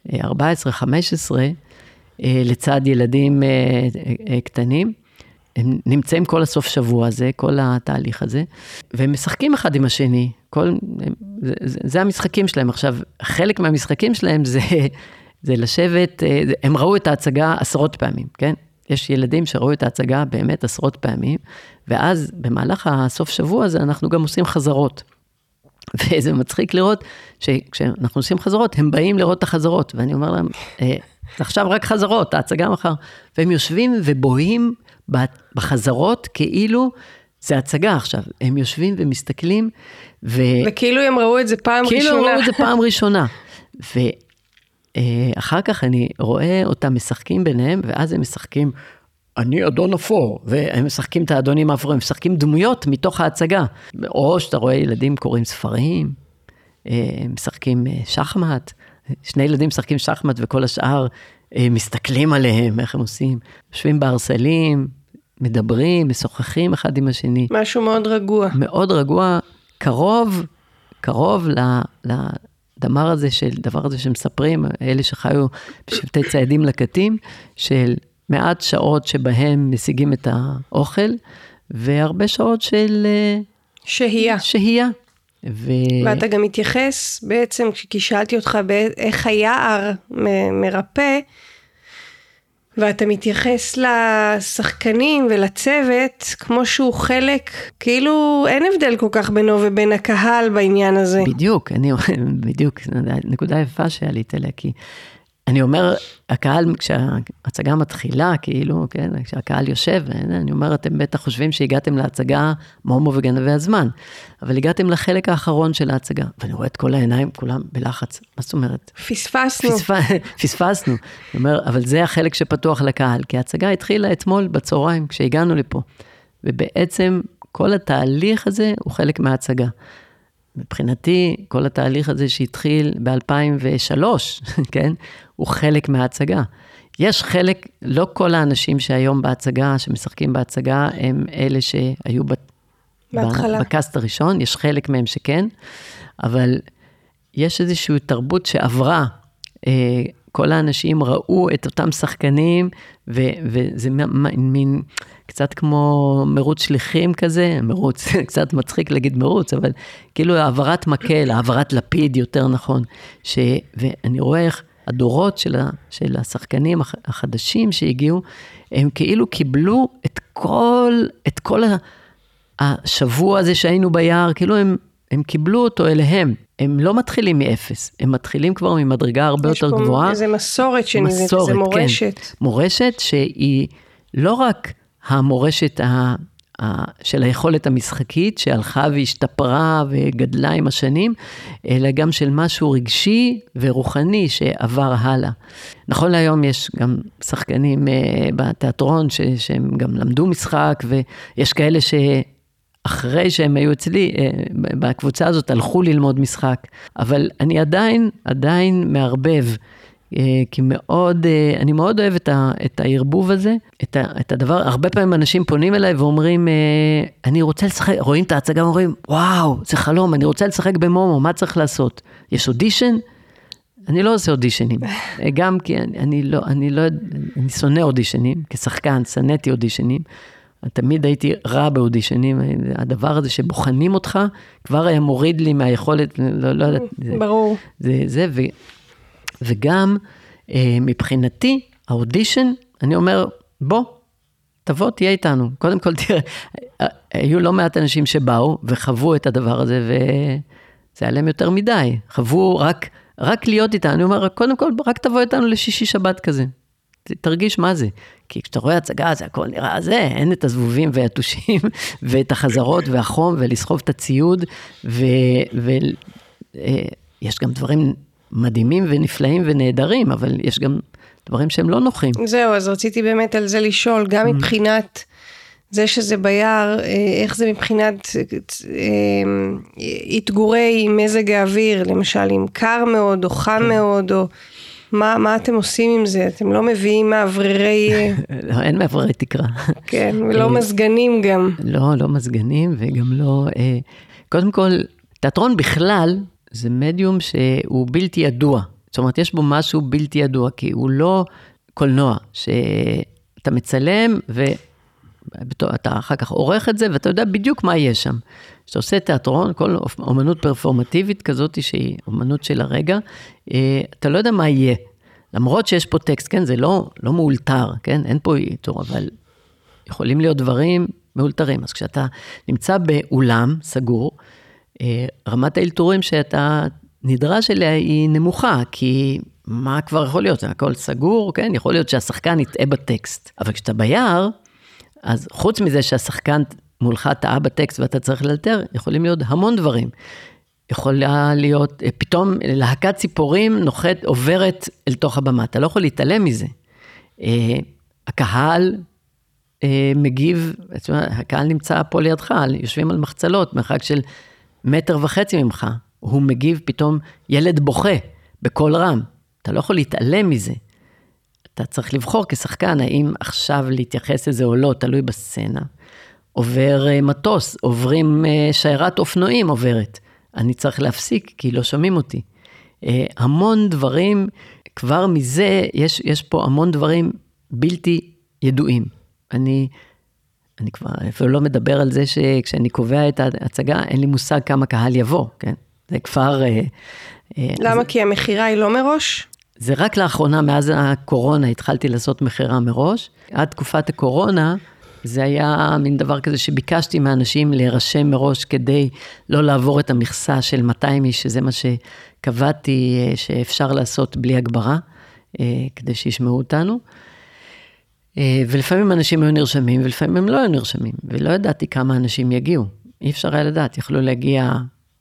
14-15, אה, לצד ילדים אה, אה, קטנים. הם נמצאים כל הסוף שבוע הזה, כל התהליך הזה, והם משחקים אחד עם השני. כל, זה, זה, זה המשחקים שלהם. עכשיו, חלק מהמשחקים שלהם זה, (laughs) זה לשבת, הם ראו את ההצגה עשרות פעמים, כן? יש ילדים שראו את ההצגה באמת עשרות פעמים, ואז במהלך הסוף שבוע הזה אנחנו גם עושים חזרות. וזה מצחיק לראות שכשאנחנו עושים חזרות, הם באים לראות את החזרות, ואני אומר להם, עכשיו רק חזרות, ההצגה מחר. והם יושבים ובוהים בחזרות כאילו זה הצגה עכשיו. הם יושבים ומסתכלים, ו... וכאילו הם ראו את זה פעם כאילו ראשונה. כאילו ראו את זה פעם (laughs) ראשונה. ואחר כך אני רואה אותם משחקים ביניהם, ואז הם משחקים, אני אדון אפור, והם משחקים את האדונים האפורים, משחקים דמויות מתוך ההצגה. או שאתה רואה ילדים קוראים ספרים, משחקים שחמט. שני ילדים משחקים שחמט וכל השאר אה, מסתכלים עליהם, איך הם עושים. יושבים בערסלים, מדברים, משוחחים אחד עם השני. משהו מאוד רגוע. מאוד רגוע, קרוב, קרוב לדבר הזה, של, דבר הזה שמספרים, אלה שחיו בשבטי ציידים לקטים, של מעט שעות שבהם משיגים את האוכל, והרבה שעות של... אה, שהייה. שהייה. ו... ואתה גם מתייחס בעצם, כי שאלתי אותך איך היער מרפא, ואתה מתייחס לשחקנים ולצוות כמו שהוא חלק, כאילו אין הבדל כל כך בינו ובין הקהל בעניין הזה. בדיוק, אני, בדיוק, נקודה יפה שעלית אליה, כי אני אומר, הקהל, כשההצגה מתחילה, כאילו, כן, כשהקהל יושב, אני אומר, אתם בטח חושבים שהגעתם להצגה מומו וגנבי הזמן, אבל הגעתם לחלק האחרון של ההצגה, ואני רואה את כל העיניים, כולם בלחץ, מה זאת אומרת? פספסנו. פספ... פספסנו. אני אומר, אבל זה החלק שפתוח לקהל, כי ההצגה התחילה אתמול בצהריים, כשהגענו לפה, ובעצם כל התהליך הזה הוא חלק מההצגה. מבחינתי, כל התהליך הזה שהתחיל ב-2003, (laughs) כן, הוא חלק מההצגה. יש חלק, לא כל האנשים שהיום בהצגה, שמשחקים בהצגה, הם אלה שהיו בהתחלה. בקאסט הראשון, יש חלק מהם שכן, אבל יש איזושהי תרבות שעברה. אה, כל האנשים ראו את אותם שחקנים, ו, וזה מין, קצת כמו מרוץ שליחים כזה, מרוץ, (laughs) קצת מצחיק להגיד מרוץ, אבל כאילו העברת מקל, העברת לפיד יותר נכון. ש, ואני רואה איך הדורות של, ה, של השחקנים החדשים שהגיעו, הם כאילו קיבלו את כל, את כל השבוע הזה שהיינו ביער, כאילו הם, הם קיבלו אותו אליהם. הם לא מתחילים מאפס, הם מתחילים כבר ממדרגה הרבה יותר גבוהה. יש פה איזה מסורת שנראית, איזה מורשת. כן. מורשת שהיא לא רק המורשת ה... של היכולת המשחקית שהלכה והשתפרה וגדלה עם השנים, אלא גם של משהו רגשי ורוחני שעבר הלאה. נכון להיום יש גם שחקנים אה, בתיאטרון ש, שהם גם למדו משחק, ויש כאלה שאחרי שהם היו אצלי, אה, בקבוצה הזאת הלכו ללמוד משחק, אבל אני עדיין, עדיין מערבב אה, כי מאוד, אה, אני מאוד אוהב את, ה, את הערבוב הזה, את, ה, את הדבר, הרבה פעמים אנשים פונים אליי ואומרים, אני רוצה לשחק, רואים את ההצגה ואומרים, וואו, זה חלום, אני רוצה לשחק במומו, מה צריך לעשות? יש אודישן? אני לא עושה אודישנים, (laughs) גם כי אני, אני לא, אני לא, אני שונא אודישנים, כשחקן, שנאתי אודישנים, תמיד הייתי רע באודישנים, הדבר הזה שבוחנים אותך, כבר היה מוריד לי מהיכולת, לא, לא יודעת. ברור. זה, זה, ו, וגם אה, מבחינתי, האודישן, אני אומר, בוא, תבוא, תהיה איתנו. קודם כל, תראה, היו לא מעט אנשים שבאו וחוו את הדבר הזה, וזה היה להם יותר מדי. חוו רק, רק להיות איתנו. אני אומר, קודם כל, רק תבוא איתנו לשישי שבת כזה. תרגיש מה זה. כי כשאתה רואה הצגה, זה הכל נראה זה, אין את הזבובים והיתושים, (laughs) ואת החזרות והחום, ולסחוב את הציוד, ויש אה, גם דברים מדהימים ונפלאים ונהדרים, אבל יש גם דברים שהם לא נוחים. זהו, אז רציתי באמת על זה לשאול, גם mm. מבחינת זה שזה ביער, אה, איך זה מבחינת אתגורי אה, מזג האוויר, למשל אם קר מאוד או חם כן. מאוד, או מה, מה אתם עושים עם זה? אתם לא מביאים מאווררי... אה, (laughs) לא, אין מאווררי תקרה. כן, ולא מזגנים גם. לא, לא מזגנים וגם לא... קודם כל, תיאטרון בכלל זה מדיום שהוא בלתי ידוע. זאת אומרת, יש בו משהו בלתי ידוע, כי הוא לא קולנוע, שאתה מצלם ואתה אחר כך עורך את זה, ואתה יודע בדיוק מה יש שם. כשאתה עושה תיאטרון, כל אומנות פרפורמטיבית כזאת, שהיא אומנות של הרגע, אה, אתה לא יודע מה יהיה. למרות שיש פה טקסט, כן, זה לא, לא מאולתר, כן, אין פה איתור, אבל יכולים להיות דברים מאולתרים. אז כשאתה נמצא באולם סגור, אה, רמת האלתורים שאתה נדרש אליה היא נמוכה, כי מה כבר יכול להיות? הכל סגור, כן? יכול להיות שהשחקן יטעה בטקסט. אבל כשאתה ביער, אז חוץ מזה שהשחקן מולך טעה בטקסט ואתה צריך לאלתר, יכולים להיות המון דברים. יכולה להיות, אה, פתאום להקת ציפורים נוחת, עוברת אל תוך הבמה, אתה לא יכול להתעלם מזה. אה, הקהל מגיב, הקהל נמצא פה לידך, יושבים על מחצלות, מרחק של מטר וחצי ממך, הוא מגיב פתאום, ילד בוכה בקול רם. אתה לא יכול להתעלם מזה. אתה צריך לבחור כשחקן, האם עכשיו להתייחס לזה או לא, תלוי בסצנה. עובר אה, מטוס, עוברים אה, שיירת אופנועים עוברת. אני צריך להפסיק, כי לא שומעים אותי. אה, המון דברים, כבר מזה, יש, יש פה המון דברים בלתי ידועים. אני אני כבר אפילו לא מדבר על זה שכשאני קובע את ההצגה, אין לי מושג כמה קהל יבוא, כן? זה כבר... למה? אז... כי המכירה היא לא מראש? זה רק לאחרונה, מאז הקורונה, התחלתי לעשות מכירה מראש. עד תקופת הקורונה, זה היה מין דבר כזה שביקשתי מאנשים להירשם מראש כדי לא לעבור את המכסה של 200 איש, שזה מה שקבעתי אה, שאפשר לעשות בלי הגברה, כדי שישמעו אותנו. אה, ולפעמים אנשים היו נרשמים, ולפעמים הם לא היו נרשמים, ולא ידעתי כמה אנשים יגיעו. אי אפשר היה לדעת, יכלו להגיע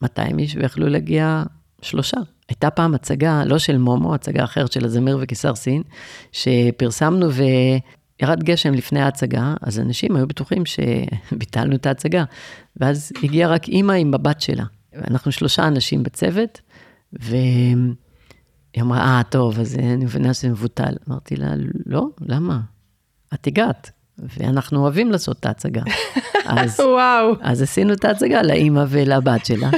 200 איש ויכלו להגיע שלושה. הייתה פעם הצגה, לא של מומו, הצגה אחרת של הזמיר וקיסר סין, שפרסמנו וירד גשם לפני ההצגה, אז אנשים היו בטוחים שביטלנו את ההצגה. ואז הגיעה רק אימא עם הבת שלה. אנחנו שלושה אנשים בצוות, והיא אמרה, אה, טוב, אז אני מבינה שזה מבוטל. אמרתי לה, לא, למה? את הגעת, ואנחנו אוהבים לעשות את ההצגה. (laughs) אז, וואו. אז עשינו את ההצגה לאימא ולבת שלה.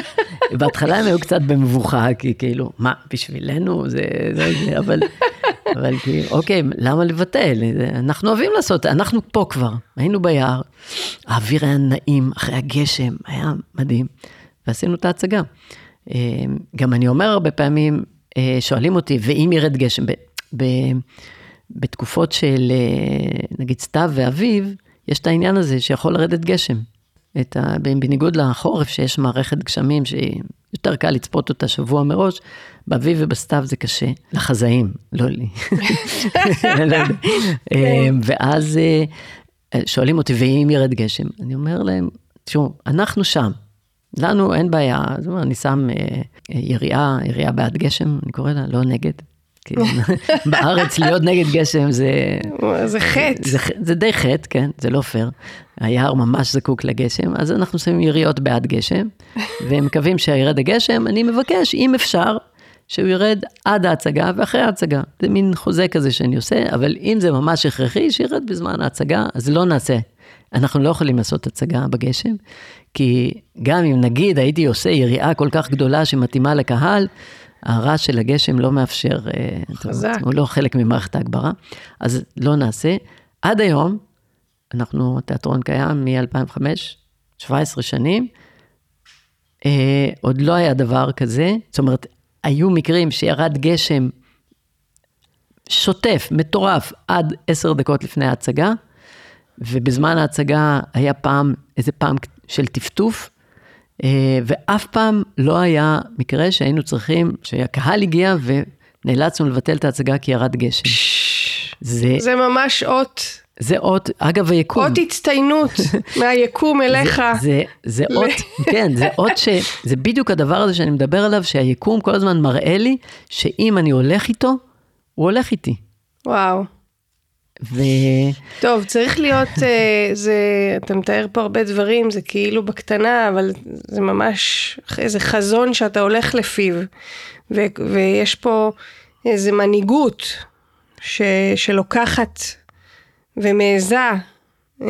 בהתחלה הם היו קצת במבוכה, כי כאילו, מה, בשבילנו זה, זה, זה, אבל, אבל כאילו, אוקיי, למה לבטל? אנחנו אוהבים לעשות, אנחנו פה כבר, היינו ביער, האוויר היה נעים, אחרי הגשם, היה מדהים, ועשינו את ההצגה. אה, גם אני אומר הרבה פעמים, אה, שואלים אותי, ואם ירד גשם, ב, ב, בתקופות של אה, נגיד סתיו ואביב, יש את העניין הזה שיכול לרדת גשם. את ה... בניגוד לחורף שיש מערכת גשמים שיותר קל לצפות אותה שבוע מראש, באביב ובסתיו זה קשה, לחזאים, לא לי. (laughs) אה, ואז אה, שואלים אותי, ואם ירד גשם? אני אומר להם, תשמעו, אנחנו שם, לנו אין בעיה, זאת אומרת, אני שם יריעה, יריעה בעד גשם, אני קורא לה, לא נגד, כי (laughs) בארץ להיות נגד גשם זה... זה חטא. זה, זה די חטא, כן, זה לא פייר. היער ממש זקוק לגשם, אז אנחנו שמים יריות בעד גשם, ומקווים שירד הגשם, אני מבקש, אם אפשר, שהוא ירד עד ההצגה ואחרי ההצגה. זה מין חוזה כזה שאני עושה, אבל אם זה ממש הכרחי, שירד בזמן ההצגה, אז לא נעשה. אנחנו לא יכולים לעשות הצגה בגשם, כי גם אם נגיד הייתי עושה יריעה כל כך גדולה שמתאימה לקהל, הרעש של הגשם לא מאפשר, אה, חזק. הוא לא חלק ממערכת ההגברה, אז לא נעשה. עד היום, אנחנו, התיאטרון קיים מ-2005, 17 שנים. אה, עוד לא היה דבר כזה, זאת אומרת, היו מקרים שירד גשם שוטף, מטורף, עד עשר דקות לפני ההצגה, ובזמן ההצגה היה פעם, איזה פעם של טפטוף, ואף פעם לא היה מקרה שהיינו צריכים, שהקהל הגיע ונאלצנו לבטל את ההצגה כי ירד גשם. זה, זה ממש אות. זה אות, אגב היקום. אות הצטיינות (laughs) מהיקום אליך. זה, זה, זה אות, כן, זה אות ש... זה בדיוק הדבר הזה שאני מדבר עליו, שהיקום כל הזמן מראה לי שאם אני הולך איתו, הוא הולך איתי. וואו. ו... טוב, צריך להיות, אה, זה, אתה מתאר פה הרבה דברים, זה כאילו בקטנה, אבל זה ממש איזה חזון שאתה הולך לפיו. ו, ויש פה איזה מנהיגות ש, שלוקחת ומעיזה אה,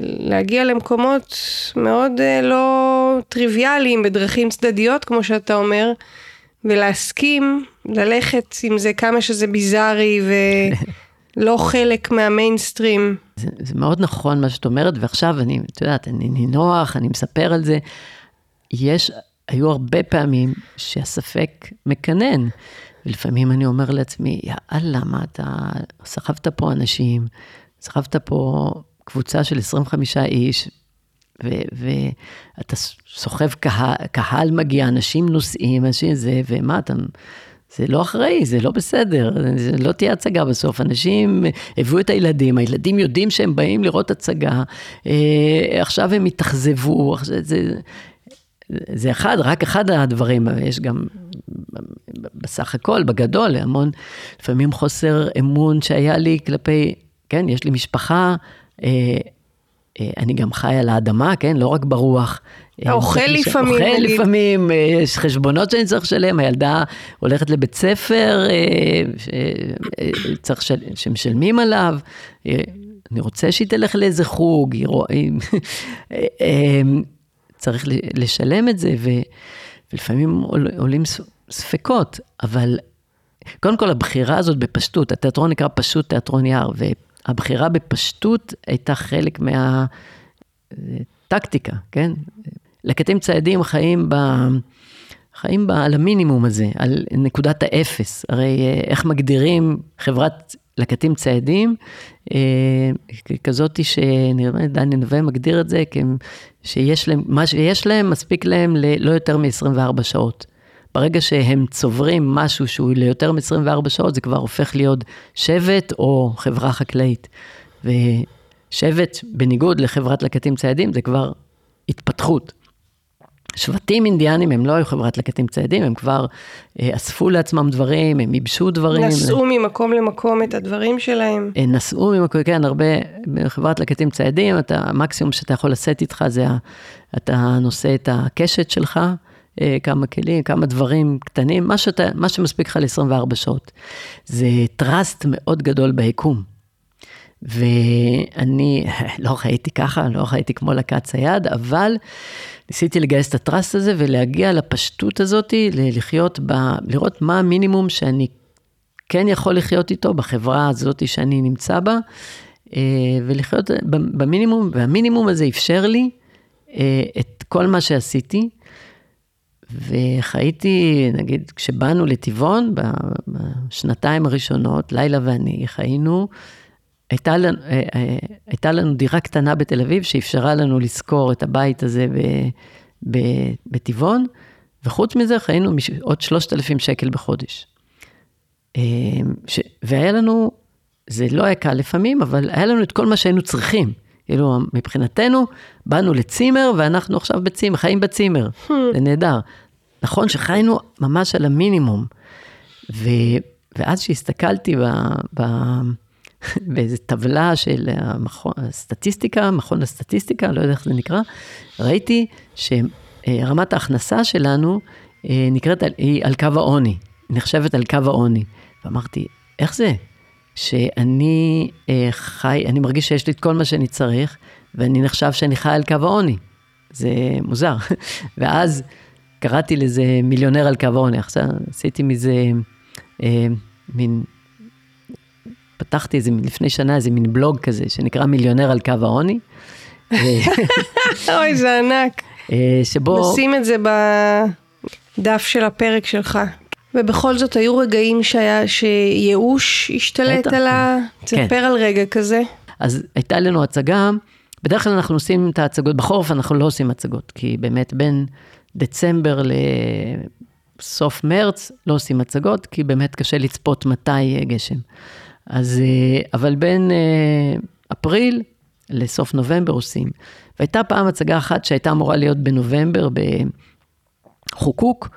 להגיע למקומות מאוד אה, לא טריוויאליים בדרכים צדדיות, כמו שאתה אומר, ולהסכים ללכת עם זה כמה שזה ביזארי (laughs) ולא חלק מהמיינסטרים. זה, זה מאוד נכון מה שאת אומרת, ועכשיו אני, את יודעת, אני נינוח, אני מספר על זה. יש, היו הרבה פעמים שהספק מקנן. ולפעמים אני אומר לעצמי, יאללה, מה אתה סחבת פה אנשים, סחבת פה קבוצה של 25 איש, ואתה סוחב קהל, קהל מגיע, אנשים נוסעים, אנשים זה, ומה אתה... זה לא אחראי, זה לא בסדר, זה לא תהיה הצגה בסוף. אנשים הביאו את הילדים, הילדים יודעים שהם באים לראות הצגה, אה, עכשיו הם התאכזבו, זה, זה אחד, רק אחד הדברים, יש גם בסך הכל, בגדול, המון, לפעמים חוסר אמון שהיה לי כלפי, כן, יש לי משפחה, אה, אה, אני גם חי על האדמה, כן, לא רק ברוח. אתה אוכל לפעמים, אוכל. לפעמים, אה, יש חשבונות שאני צריך לשלם, הילדה הולכת לבית ספר, צריך של, שמשלמים עליו, אני רוצה שהיא תלך לאיזה חוג, צריך לשלם את זה, ולפעמים עולים ספקות, אבל קודם כל הבחירה הזאת בפשטות, התיאטרון נקרא פשוט תיאטרון יער, והבחירה בפשטות הייתה חלק מהטקטיקה, כן? לקטים ציידים חיים ב... חיים בה על המינימום הזה, על נקודת האפס. הרי אה, איך מגדירים חברת לקטים ציידים, אה, כזאתי שנראה, דני נווה מגדיר את זה, שיש להם, מה שיש להם מספיק להם ללא יותר מ-24 שעות. ברגע שהם צוברים משהו שהוא ליותר מ-24 שעות, זה כבר הופך להיות שבט או חברה חקלאית. ושבט, בניגוד לחברת לקטים ציידים, זה כבר התפתחות. שבטים אינדיאנים הם לא היו חברת לקטים ציידים, הם כבר אה, אספו לעצמם דברים, הם ייבשו דברים. נסעו הם... ממקום למקום את הדברים שלהם. אה, נסעו ממקום, כן, הרבה, בחברת לקטים ציידים, אתה, המקסימום שאתה יכול לשאת איתך זה, אתה נושא את הקשת שלך, אה, כמה כלים, כמה דברים קטנים, מה, שאתה, מה שמספיק לך ל-24 שעות. זה טראסט מאוד גדול ביקום. ואני (laughs) לא חייתי ככה, לא חייתי כמו לקט צייד, אבל ניסיתי לגייס את הטראסט הזה ולהגיע לפשטות הזאת, לחיות, ב, לראות מה המינימום שאני כן יכול לחיות איתו בחברה הזאת שאני נמצא בה, אה, ולחיות במינימום, והמינימום הזה אפשר לי אה, את כל מה שעשיתי. וחייתי, נגיד, כשבאנו לטבעון, בשנתיים הראשונות, לילה ואני חיינו, הייתה לנו, אה, אה, הייתה לנו דירה קטנה בתל אביב שאפשרה לנו לשכור את הבית הזה בטבעון, וחוץ מזה חיינו עוד 3,000 שקל בחודש. אה, ש, והיה לנו, זה לא היה קל לפעמים, אבל היה לנו את כל מה שהיינו צריכים. כאילו, מבחינתנו, באנו לצימר, ואנחנו עכשיו בצימר, חיים בצימר, hmm. זה נהדר. נכון שחיינו ממש על המינימום. ו, ואז שהסתכלתי ב... ב (laughs) באיזה טבלה של המכון, הסטטיסטיקה, מכון הסטטיסטיקה, לא יודע איך זה נקרא, ראיתי שרמת ההכנסה שלנו אה, נקראת, היא על קו העוני, נחשבת על קו העוני. ואמרתי, איך זה? שאני אה, חי, אני מרגיש שיש לי את כל מה שאני צריך, ואני נחשב שאני חי על קו העוני. זה מוזר. (laughs) ואז קראתי לזה מיליונר על קו העוני. עכשיו עשיתי מזה אה, מין פתחתי איזה, לפני שנה איזה מין בלוג כזה, שנקרא מיליונר על קו העוני. אוי, זה ענק. אה, שבו... נשים את זה בדף של הפרק שלך. ובכל זאת היו רגעים שהיה, שייאוש השתלט על ה... כן. תספר על רגע כזה. אז הייתה לנו הצגה, בדרך כלל אנחנו עושים את ההצגות, בחורף אנחנו לא עושים הצגות, כי באמת בין דצמבר לסוף מרץ לא עושים הצגות, כי באמת קשה לצפות מתי יהיה גשם. אז, אה, אבל בין אה, אפריל לסוף נובמבר עושים. והייתה פעם הצגה אחת שהייתה אמורה להיות בנובמבר בחוקוק,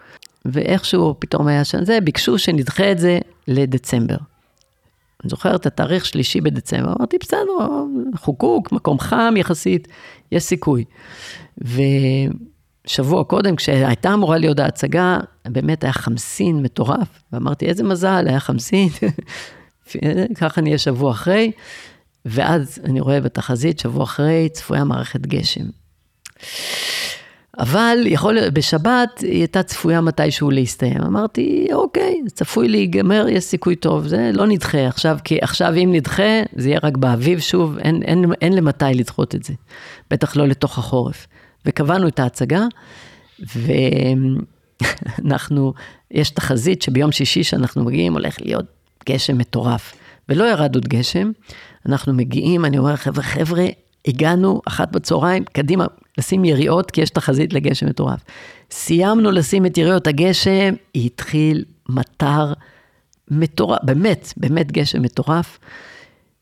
ואיכשהו פתאום היה שם זה, ביקשו שנדחה את זה לדצמבר. אני זוכר את התאריך שלישי בדצמבר, אמרתי, בסדר, חוקוק, מקום חם יחסית, יש סיכוי. ושבוע קודם, כשהייתה אמורה להיות ההצגה, באמת היה חמסין מטורף, ואמרתי, איזה מזל, היה חמסין, (laughs) ככה נהיה שבוע אחרי, ואז אני רואה בתחזית, שבוע אחרי, צפויה מערכת גשם. אבל יכול להיות, בשבת היא הייתה צפויה מתישהו להסתיים. אמרתי, אוקיי, צפוי להיגמר, יש סיכוי טוב, זה לא נדחה עכשיו, כי עכשיו אם נדחה, זה יהיה רק באביב שוב, אין, אין, אין למתי לדחות את זה. בטח לא לתוך החורף. וקבענו את ההצגה, ואנחנו, יש תחזית שביום שישי שאנחנו מגיעים, הולך להיות גשם מטורף. ולא ירד עוד גשם, אנחנו מגיעים, אני אומר, חבר'ה, חבר'ה, הגענו אחת בצהריים, קדימה, לשים יריעות, כי יש תחזית לגשם מטורף. סיימנו לשים את יריעות הגשם, התחיל מטר מטורף, באמת, באמת גשם מטורף,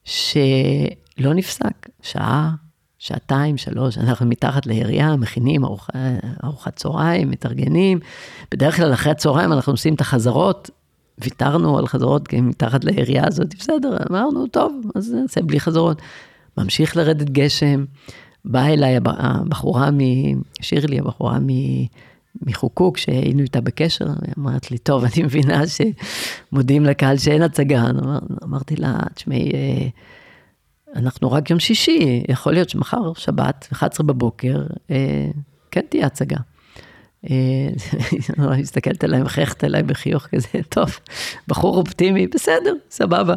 שלא נפסק. שעה, שעתיים, שלוש, אנחנו מתחת ליריעה, מכינים ארוח, ארוחת צהריים, מתארגנים. בדרך כלל אחרי הצהריים אנחנו עושים את החזרות, ויתרנו על חזרות, כי מתחת ליריעה הזאת, בסדר, אמרנו, טוב, אז נעשה בלי חזרות. ממשיך לרדת גשם, באה אליי הבחורה, מ... שירלי, הבחורה מ... מחוקוק, שהיינו איתה בקשר, היא אמרת לי, טוב, אני מבינה שמודיעים לקהל שאין הצגה. אמר, אמרתי לה, תשמעי, אה, אנחנו רק יום שישי, יכול להיות שמחר, שבת, 11 בבוקר, אה, כן תהיה הצגה. אה, (laughs) היא מסתכלת עליי, מחייכת עליי בחיוך כזה, (laughs) טוב, בחור אופטימי, בסדר, סבבה.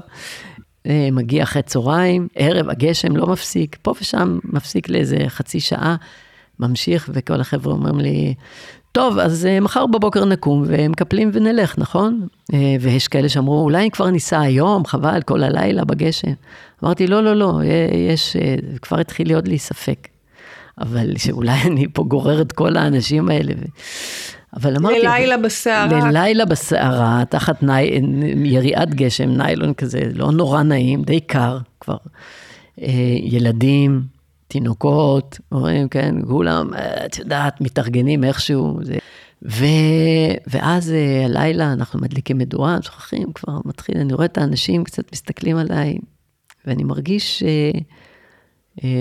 אה, מגיע אחרי צהריים, ערב, הגשם לא מפסיק, פה ושם מפסיק לאיזה חצי שעה, ממשיך, וכל החבר'ה אומרים לי, טוב, אז אה, מחר בבוקר נקום ומקפלים ונלך, נכון? ויש כאלה שאמרו, אולי כבר ניסע היום, חבל, כל הלילה בגשם. אמרתי, לא, לא, לא, יש, כבר התחיל להיות לי ספק. אבל שאולי (laughs) אני פה גורר את כל האנשים האלה. אבל אמרתי... ללילה בסערה. ללילה בסערה, תחת ני, יריעת גשם, ניילון כזה, לא נורא נעים, די קר כבר. אה, ילדים, תינוקות, אומרים, כן, כולם, אה, את יודעת, מתארגנים איכשהו. זה. ו... ואז אה, הלילה אנחנו מדליקים מדורה, שוכחים, כבר מתחיל, אני רואה את האנשים קצת מסתכלים עליי, ואני מרגיש... אה,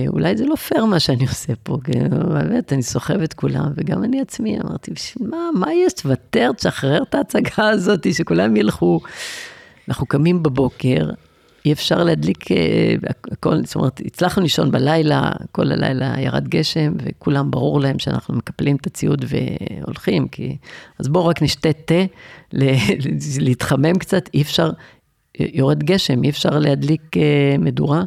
אולי זה לא פייר מה שאני עושה פה, כי באמת, אני סוחב את כולם, וגם אני עצמי אמרתי, בשביל מה, מה יש? תוותר, תשחרר את ההצגה הזאת, שכולם ילכו. אנחנו קמים בבוקר, אי אפשר להדליק אה, הכל, זאת אומרת, הצלחנו לישון בלילה, כל הלילה ירד גשם, וכולם, ברור להם שאנחנו מקפלים את הציוד והולכים, כי... אז בואו רק נשתה תה, (laughs) להתחמם קצת, אי אפשר, יורד גשם, אי אפשר להדליק מדורה.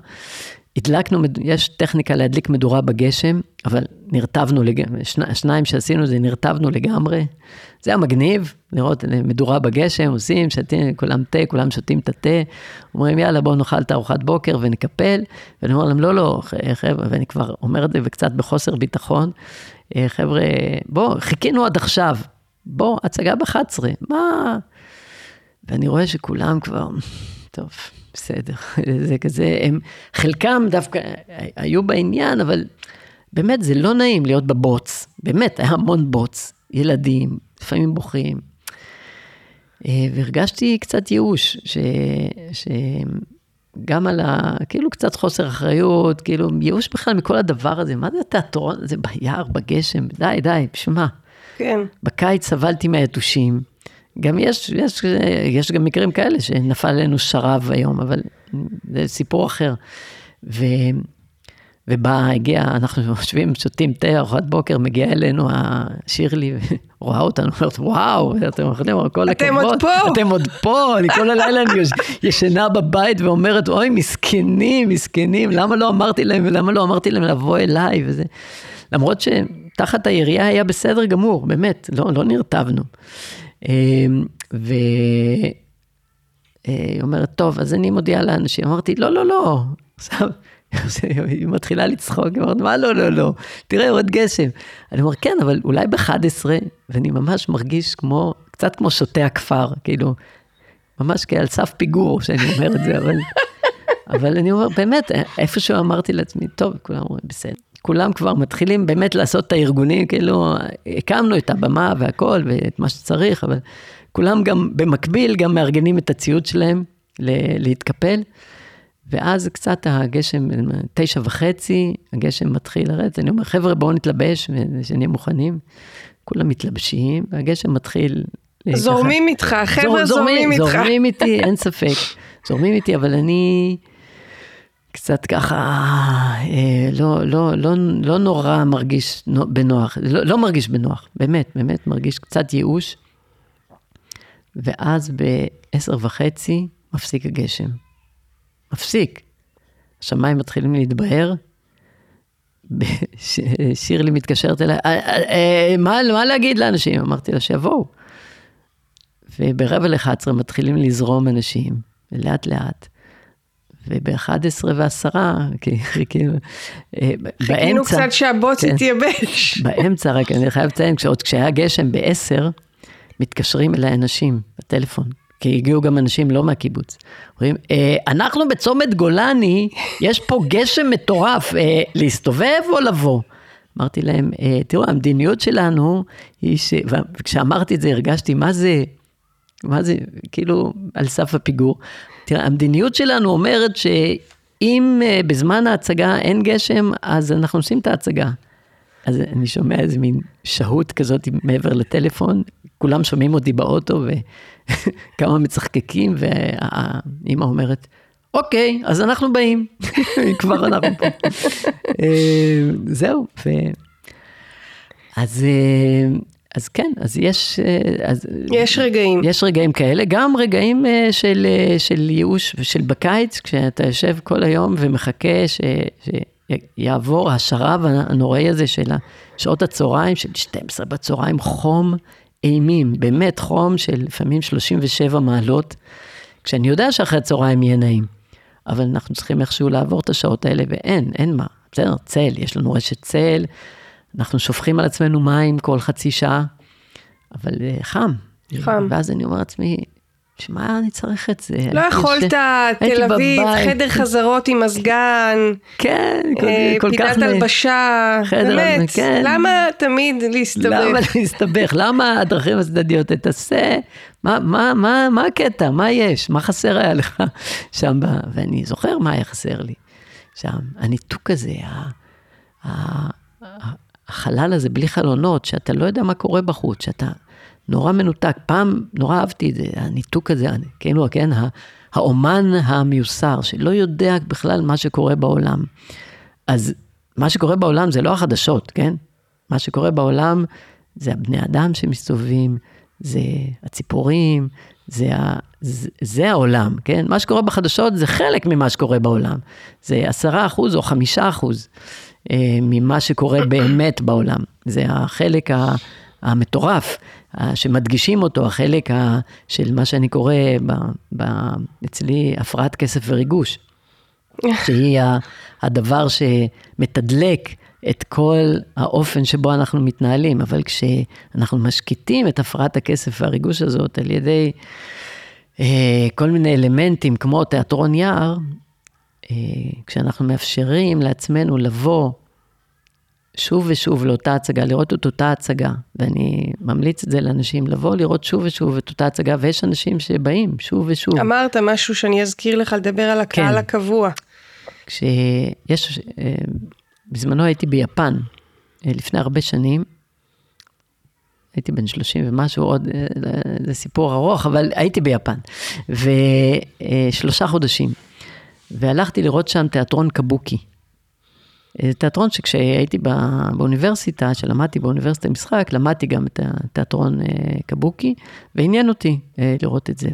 הדלקנו, יש טכניקה להדליק מדורה בגשם, אבל נרטבנו לגמרי, שני, שניים שעשינו זה נרטבנו לגמרי. זה היה מגניב, לראות מדורה בגשם, עושים, שתים, כולם תה, כולם שותים את התה, אומרים יאללה בואו נאכל את ארוחת בוקר ונקפל, ואני אומר להם לא, לא, חבר'ה, ואני כבר אומר את זה וקצת בחוסר ביטחון, אה, חבר'ה, בואו, חיכינו עד עכשיו, בואו, הצגה ב-11, מה... ואני רואה שכולם כבר, טוב. בסדר, (laughs) זה כזה, הם, חלקם דווקא היו בעניין, אבל באמת זה לא נעים להיות בבוץ, באמת, היה המון בוץ, יילדים, לפעמים בוכים. אה, והרגשתי קצת ייאוש, ש... שגם על ה... כאילו קצת חוסר אחריות, כאילו ייאוש בכלל מכל הדבר הזה, מה זה התיאטרון הזה ביער, בגשם, די, די, בשביל מה? כן. בקיץ סבלתי מהיתושים. גם יש, יש, יש גם מקרים כאלה שנפל עלינו שרב היום, אבל זה סיפור אחר. ו, ובא, הגיע, אנחנו יושבים, שותים תה, ארוחת בוקר, מגיעה אלינו שירלי, רואה אותנו, אומרת, וואו, אתם יכולים, כל הכבוד. אתם עוד פה. אתם עוד פה, אני כל הלילה אני ישנה בבית ואומרת, אוי, מסכנים, מסכנים, למה לא אמרתי להם, למה לא אמרתי להם לבוא אליי, וזה. למרות שתחת היריעה היה בסדר גמור, באמת, לא, לא נרטבנו. אמ, והיא אומרת, טוב, אז אני מודיעה לאנשים. אמרתי, לא, לא, לא, עכשיו, (laughs) היא מתחילה לצחוק, היא אומרת, מה לא, לא, לא, תראה, יורד גשם. אני אומר, כן, אבל אולי ב-11, ואני ממש מרגיש כמו, קצת כמו שוטה הכפר, כאילו, ממש כעל סף פיגור שאני אומר את זה, אבל, אבל אני אומר, באמת, איפשהו אמרתי לעצמי, טוב, כולם אומרים, בסדר. כולם כבר מתחילים באמת לעשות את הארגונים, כאילו, הקמנו את הבמה והכל, ואת מה שצריך, אבל כולם גם, במקביל, גם מארגנים את הציוד שלהם להתקפל. ואז קצת הגשם, תשע וחצי, הגשם מתחיל לרדת, אני אומר, חבר'ה, בואו נתלבש, ושנהיה מוכנים. כולם מתלבשים, והגשם מתחיל... זורמים איתך, חבר'ה זורמים איתך. זורמים איתי, אין ספק. זורמים איתי, אבל אני קצת ככה, אה, לא, לא, לא, לא נורא מרגיש בנוח, לא, לא מרגיש בנוח, באמת, באמת מרגיש קצת ייאוש. ואז בעשר וחצי מפסיק הגשם. מפסיק. השמיים מתחילים להתבהר. שירלי מתקשרת אליי, אה, אה, אה, מה, מה להגיד לאנשים? אמרתי לה שיבואו. וברבע ל-11 מתחילים לזרום אנשים, לאט לאט. וב-11 ועשרה, כאילו, חיכינו קצת שהבוץ כן, יתייבש. באמצע, רק אני חייב לציין, עוד כשהיה גשם ב-10, מתקשרים אליי אנשים בטלפון. כי הגיעו גם אנשים לא מהקיבוץ. אומרים, אה, אנחנו בצומת גולני, יש פה גשם מטורף, אה, להסתובב או לבוא? אמרתי להם, אה, תראו, המדיניות שלנו היא ש... וכשאמרתי את זה הרגשתי, מה זה, מה זה, כאילו, על סף הפיגור. תראה, המדיניות שלנו אומרת שאם בזמן ההצגה אין גשם, אז אנחנו עושים את ההצגה. אז אני שומע איזה מין שהות כזאת מעבר לטלפון, כולם שומעים אותי באוטו וכמה (laughs) מצחקקים, והאימא אומרת, אוקיי, אז אנחנו באים, (laughs) כבר אנחנו פה. (laughs) אה, זהו, ו... אז, אה, אז כן, אז יש... אה, אז, יש רגעים. יש רגעים כאלה, גם רגעים של, של ייאוש ושל בקיץ, כשאתה יושב כל היום ומחכה ש... ש... יעבור השרב הנוראי הזה של שעות הצהריים, של 12 בצהריים, חום אימים, באמת חום של לפעמים 37 מעלות, כשאני יודע שאחרי הצהריים יהיה נעים. אבל אנחנו צריכים איכשהו לעבור את השעות האלה, ואין, אין מה. בסדר, צל, יש לנו רשת צל, אנחנו שופכים על עצמנו מים כל חצי שעה, אבל אה, חם. חם. ואז אני אומר לעצמי, שמע, אני צריך את זה. לא יכולת, תל אביב, חדר חזרות עם מזגן. כן, אה, כל כך... פינת הלבשה, באמת. כן. למה תמיד להסתבך? למה להסתבך? למה הדרכים הצדדיות? תעשה, מה הקטע? מה יש? מה חסר היה לך שם? ואני זוכר מה היה חסר לי שם. הניתוק הזה, החלל הזה בלי חלונות, שאתה לא יודע מה קורה בחוץ, שאתה... נורא מנותק. פעם נורא אהבתי את זה, הניתוק הזה, כאילו, כן, האומן המיוסר, שלא יודע בכלל מה שקורה בעולם. אז מה שקורה בעולם זה לא החדשות, כן? מה שקורה בעולם זה הבני אדם שמסתובבים, זה הציפורים, זה, ה, זה, זה העולם, כן? מה שקורה בחדשות זה חלק ממה שקורה בעולם. זה עשרה אחוז או חמישה אחוז ממה שקורה באמת בעולם. זה החלק המטורף. שמדגישים אותו, החלק של מה שאני קורא ב, ב, אצלי הפרעת כסף וריגוש, שהיא הדבר שמתדלק את כל האופן שבו אנחנו מתנהלים, אבל כשאנחנו משקיטים את הפרעת הכסף והריגוש הזאת על ידי אה, כל מיני אלמנטים כמו תיאטרון יער, אה, כשאנחנו מאפשרים לעצמנו לבוא שוב ושוב לאותה הצגה, לראות את אותה הצגה, ואני ממליץ את זה לאנשים, לבוא לראות שוב ושוב את אותה הצגה, ויש אנשים שבאים שוב ושוב. אמרת משהו שאני אזכיר לך לדבר על הקהל כן. הקבוע. כשיש, אה, בזמנו הייתי ביפן, אה, לפני הרבה שנים, הייתי בן 30 ומשהו, עוד, אה, זה סיפור ארוך, אבל הייתי ביפן, ושלושה חודשים, והלכתי לראות שם תיאטרון קבוקי. תיאטרון שכשהייתי באוניברסיטה, שלמדתי באוניברסיטה משחק, למדתי גם את התיאטרון קבוקי, ועניין אותי לראות את זה,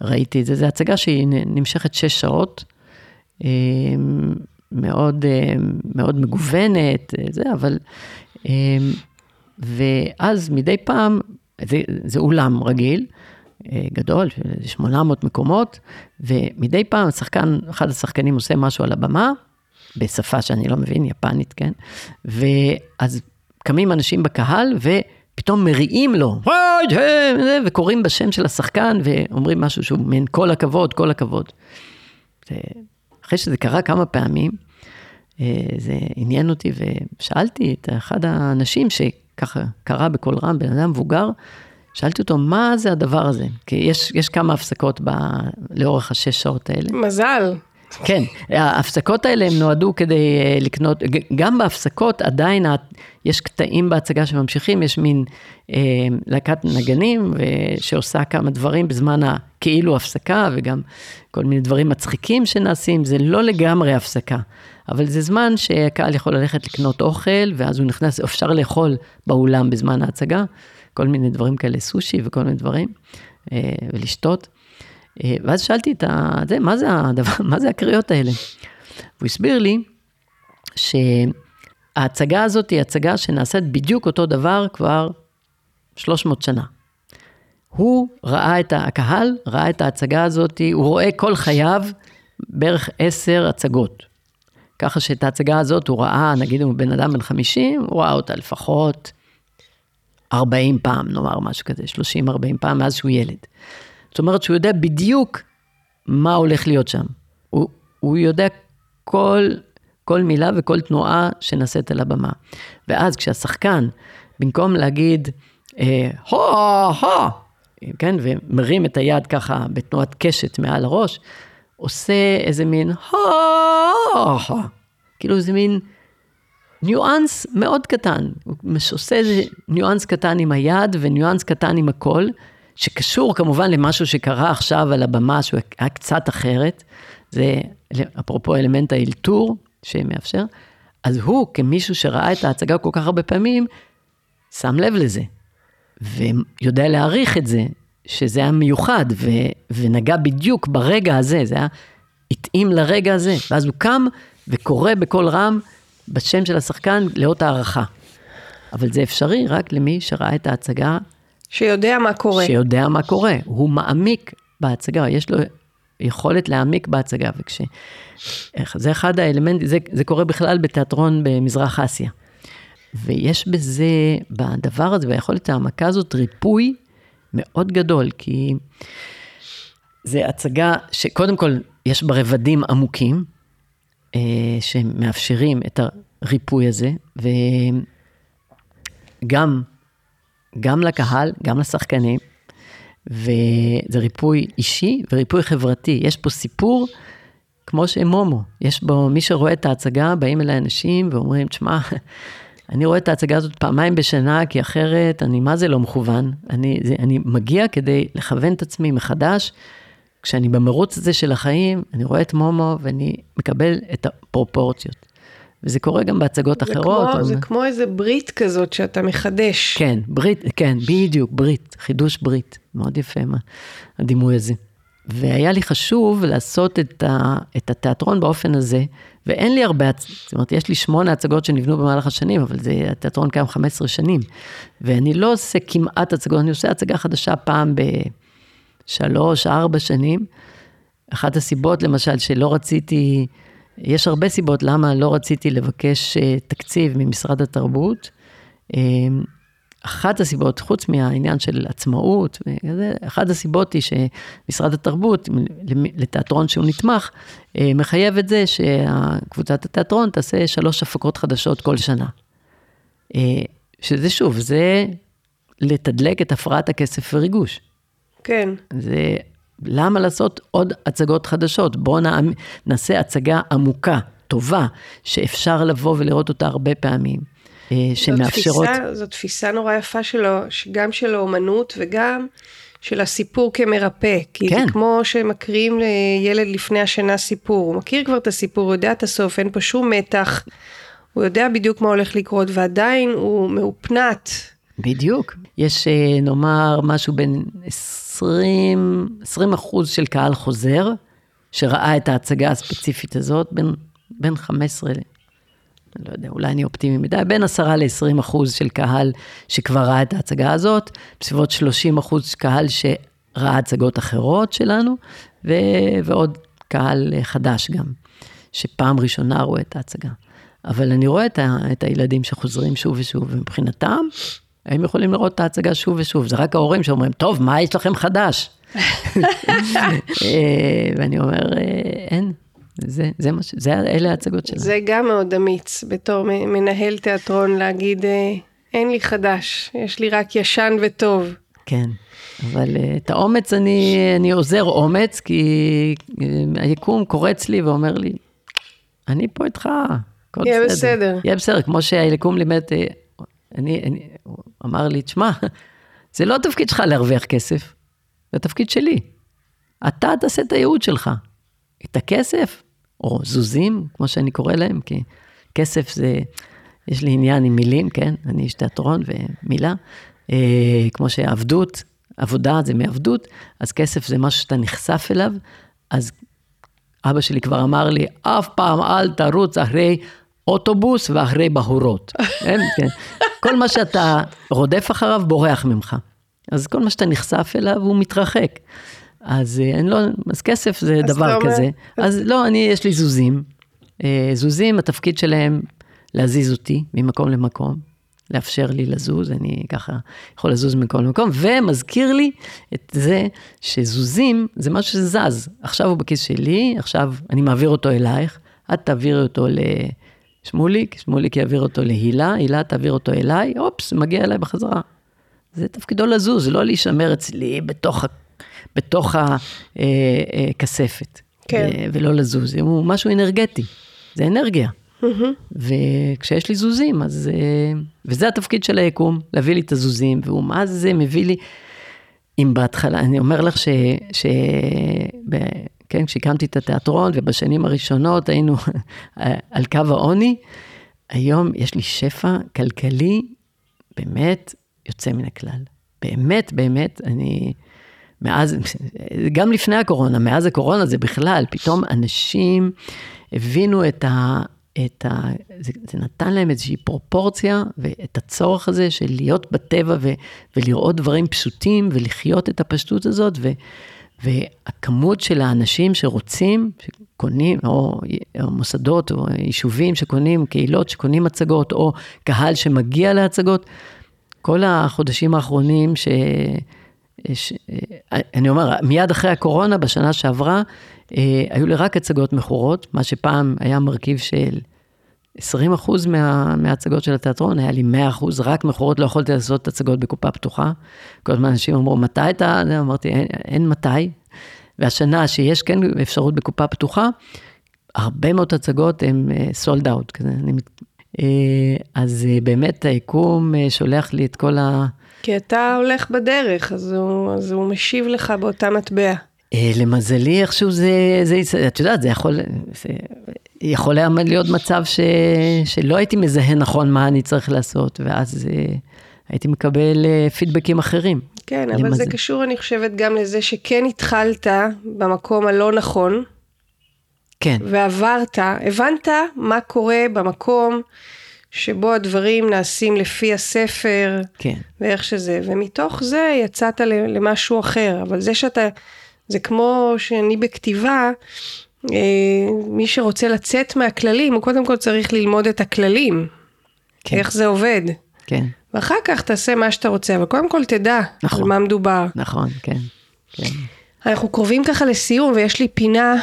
וראיתי את זה. זו הצגה שהיא נמשכת שש שעות. מאוד, מאוד מגוונת, זה, אבל... ואז מדי פעם, זה, זה אולם רגיל, אה, גדול, 800 מקומות, ומדי פעם השחקן, אחד השחקנים עושה משהו על הבמה, בשפה שאני לא מבין, יפנית, כן? ואז קמים אנשים בקהל ופתאום מריעים לו, וקוראים בשם של השחקן ואומרים משהו שהוא מעין כל הכבוד, כל הכבוד. אחרי שזה קרה כמה פעמים, אה, זה עניין אותי ושאלתי את אחד האנשים שככה קרא בקול רם, בן אדם מבוגר, שאלתי אותו, מה זה הדבר הזה? כי יש, יש כמה הפסקות ב, לאורך השש שעות האלה. מזל. כן, ההפסקות האלה הם נועדו כדי אה, לקנות, גם בהפסקות עדיין יש קטעים בהצגה שממשיכים, יש מין אה, להקת נגנים שעושה כמה דברים בזמן הכאילו הפסקה, וגם כל מיני דברים מצחיקים שנעשים, זה לא לגמרי הפסקה, אבל זה זמן שהקהל יכול ללכת לקנות אוכל, ואז הוא נכנס, אפשר לאכול באולם בזמן ההצגה. כל מיני דברים כאלה, סושי וכל מיני דברים, אה, ולשתות. אה, ואז שאלתי את ה... זה, מה זה הדבר, (laughs) מה זה הקריאות האלה? הוא הסביר לי שההצגה הזאת היא הצגה שנעשית בדיוק אותו דבר כבר 300 שנה. הוא ראה את הקהל, ראה את ההצגה הזאת, הוא רואה כל חייו בערך עשר הצגות. ככה שאת ההצגה הזאת הוא ראה, נגיד אם הוא בן אדם בן 50, הוא ראה אותה לפחות 40 פעם, נאמר משהו כזה, 30-40 פעם מאז שהוא ילד. זאת אומרת שהוא יודע בדיוק מה הולך להיות שם. הוא, הוא יודע כל, כל מילה וכל תנועה שנעשית על הבמה. ואז כשהשחקן, במקום להגיד, אה, הו, הו, כן, ומרים את היד ככה בתנועת קשת מעל הראש, עושה איזה מין הו, הו, כאילו איזה מין ניואנס מאוד קטן, הוא עושה איזה ניואנס קטן עם היד וניואנס קטן עם הקול, שקשור כמובן למשהו שקרה עכשיו על הבמה, שהוא היה קצת אחרת, זה אפרופו אלמנט האלתור שמאפשר, אז הוא כמישהו שראה את ההצגה כל כך הרבה פעמים, שם לב לזה, ויודע להעריך את זה, שזה היה מיוחד, ו, ונגע בדיוק ברגע הזה, זה היה, התאים לרגע הזה, ואז הוא קם וקורא בקול רם, בשם של השחקן לאות הערכה. אבל זה אפשרי רק למי שראה את ההצגה. שיודע מה קורה. שיודע מה קורה. הוא מעמיק בהצגה, יש לו יכולת להעמיק בהצגה. וכש... זה אחד האלמנטים, זה, זה קורה בכלל בתיאטרון במזרח אסיה. ויש בזה, בדבר הזה, ביכולת ההעמקה הזאת, ריפוי מאוד גדול, כי זה הצגה שקודם כל יש בה רבדים עמוקים, שמאפשרים את הריפוי הזה, וגם גם לקהל, גם לשחקנים, וזה ריפוי אישי וריפוי חברתי. יש פה סיפור כמו שמומו, יש בו, מי שרואה את ההצגה, באים אליי אנשים ואומרים, תשמע, אני רואה את ההצגה הזאת פעמיים בשנה, כי אחרת אני מה זה לא מכוון. אני, זה, אני מגיע כדי לכוון את עצמי מחדש כשאני במרוץ הזה של החיים, אני רואה את מומו ואני מקבל את הפרופורציות. וזה קורה גם בהצגות זה אחרות. כמו, זה כמו איזה ברית כזאת שאתה מחדש. כן, ברית, כן, בדיוק, ברית, חידוש ברית. מאוד יפה מה, הדימוי הזה. והיה לי חשוב לעשות את, ה, את התיאטרון באופן הזה, ואין לי הרבה, זאת אומרת, יש לי שמונה הצגות שנבנו במהלך השנים, אבל זה, התיאטרון קיים 15 שנים. ואני לא עושה כמעט הצגות, אני עושה הצגה חדשה פעם ב... שלוש, ארבע שנים. אחת הסיבות, למשל, שלא רציתי, יש הרבה סיבות למה לא רציתי לבקש אה, תקציב ממשרד התרבות. אה, אחת הסיבות, חוץ מהעניין של עצמאות, אחת הסיבות היא שמשרד התרבות, לתיאטרון שהוא נתמך, אה, מחייב את זה שקבוצת התיאטרון תעשה שלוש הפקות חדשות כל שנה. שזה שוב, זה לתדלק את הפרעת הכסף וריגוש. כן. זה, למה לעשות עוד הצגות חדשות? בואו נעשה הצגה עמוקה, טובה, שאפשר לבוא ולראות אותה הרבה פעמים. אה, שמאפשרות... זו תפיסה, זו תפיסה נורא יפה שלו, גם של האומנות וגם של הסיפור כמרפא. כי כן. זה כמו שמקריאים לילד לפני השינה סיפור. הוא מכיר כבר את הסיפור, הוא יודע את הסוף, אין פה שום מתח. הוא יודע בדיוק מה הולך לקרות, ועדיין הוא מאופנת. בדיוק. יש אה, נאמר משהו בין 20, 20 אחוז של קהל חוזר, שראה את ההצגה הספציפית הזאת, בין, בין 15 ל... אני לא יודע, אולי אני אופטימי מדי, בין 10 ל-20 אחוז של קהל שכבר ראה את ההצגה הזאת, בסביבות 30 אחוז קהל שראה הצגות אחרות שלנו, ו- ועוד קהל חדש גם, שפעם ראשונה רואה את ההצגה. אבל אני רואה את, ה- את הילדים שחוזרים שוב ושוב, ומבחינתם, הם יכולים לראות את ההצגה שוב ושוב, זה רק ההורים שאומרים, טוב, מה יש לכם חדש? (laughs) אה, ואני אומר, אה, אין, זה, זה מה ש... זה, אלה ההצגות שלנו. זה גם מאוד אמיץ, בתור מנהל תיאטרון, להגיד, אה, אין לי חדש, יש לי רק ישן וטוב. כן, אבל את האומץ אני, אני עוזר אומץ, כי היקום קורץ לי ואומר לי, אני פה איתך, הכל יהיה בסדר. יהיה בסדר, כמו שהיקום לימד, אני, אני, הוא אמר לי, תשמע, זה לא התפקיד שלך להרוויח כסף, זה התפקיד שלי. אתה תעשה את הייעוד שלך. את הכסף, או זוזים, כמו שאני קורא להם, כי כסף זה, יש לי עניין עם מילים, כן? אני איש תיאטרון ומילה. אה, כמו שעבדות, עבודה זה מעבדות, אז כסף זה משהו שאתה נחשף אליו, אז אבא שלי כבר אמר לי, אף פעם אל תרוץ אחרי אוטובוס ואחרי בהורות. (laughs) כן, כן. כל מה שאתה רודף אחריו בורח ממך. אז כל מה שאתה נחשף אליו הוא מתרחק. אז אה, אני לא, אז כסף זה אז דבר אומר- כזה. אז לא, אני, יש לי זוזים. אה, זוזים, התפקיד שלהם להזיז אותי ממקום למקום, לאפשר לי לזוז, אני ככה יכול לזוז ממקום למקום, ומזכיר לי את זה שזוזים זה משהו שזז. עכשיו הוא בכיס שלי, עכשיו אני מעביר אותו אלייך, את תעבירי אותו לשמוליק, שמוליק יעביר אותו להילה, הילה תעביר אותו אליי, אופס, מגיע אליי בחזרה. זה תפקידו לזוז, לא להישמר אצלי בתוך, בתוך הכספת. כן. ו- ולא לזוז, הוא משהו אנרגטי, זה אנרגיה. וכשיש לי זוזים, אז... אה, וזה התפקיד של היקום, להביא לי את הזוזים, והוא מה זה מביא לי... אם בהתחלה, אני אומר לך ש... ש... כן, כשהקמתי את התיאטרון ובשנים הראשונות היינו (laughs) על קו העוני, היום יש לי שפע כלכלי באמת יוצא מן הכלל. באמת, באמת, אני... מאז, גם לפני הקורונה, מאז הקורונה זה בכלל, פתאום אנשים הבינו את ה... את ה זה, זה נתן להם איזושהי פרופורציה ואת הצורך הזה של להיות בטבע ו, ולראות דברים פשוטים ולחיות את הפשטות הזאת. ו, והכמות של האנשים שרוצים, שקונים, או, או מוסדות, או יישובים שקונים, קהילות שקונים הצגות, או קהל שמגיע להצגות, כל החודשים האחרונים ש... ש... אני אומר, מיד אחרי הקורונה, בשנה שעברה, היו לי רק הצגות מכורות, מה שפעם היה מרכיב של 20 אחוז מה, מההצגות של התיאטרון, היה לי 100 אחוז, רק מכורות, לא יכולתי לעשות הצגות בקופה פתוחה. כל הזמן אנשים אמרו, מתי אתה? אמרתי, אין, אין מתי. והשנה שיש כן אפשרות בקופה פתוחה, הרבה מאוד הצגות הן סולד אאוט. אז באמת היקום שולח לי את כל ה... כי אתה הולך בדרך, אז הוא, אז הוא משיב לך באותה מטבע. למזלי, איכשהו זה, זה, את יודעת, זה יכול, זה יכול היה להיות מצב ש, שלא הייתי מזהה נכון מה אני צריך לעשות, ואז הייתי מקבל פידבקים אחרים. כן, אבל למזל. זה קשור, אני חושבת, גם לזה שכן התחלת במקום הלא נכון. כן. ועברת, הבנת מה קורה במקום שבו הדברים נעשים לפי הספר, כן. ואיך שזה, ומתוך זה יצאת למשהו אחר, אבל זה שאתה, זה כמו שאני בכתיבה, מי שרוצה לצאת מהכללים, הוא קודם כל צריך ללמוד את הכללים, כן. איך זה עובד. כן. ואחר כך תעשה מה שאתה רוצה, אבל קודם כל תדע נכון, על מה מדובר. נכון, כן, כן. אנחנו קרובים ככה לסיום, ויש לי פינה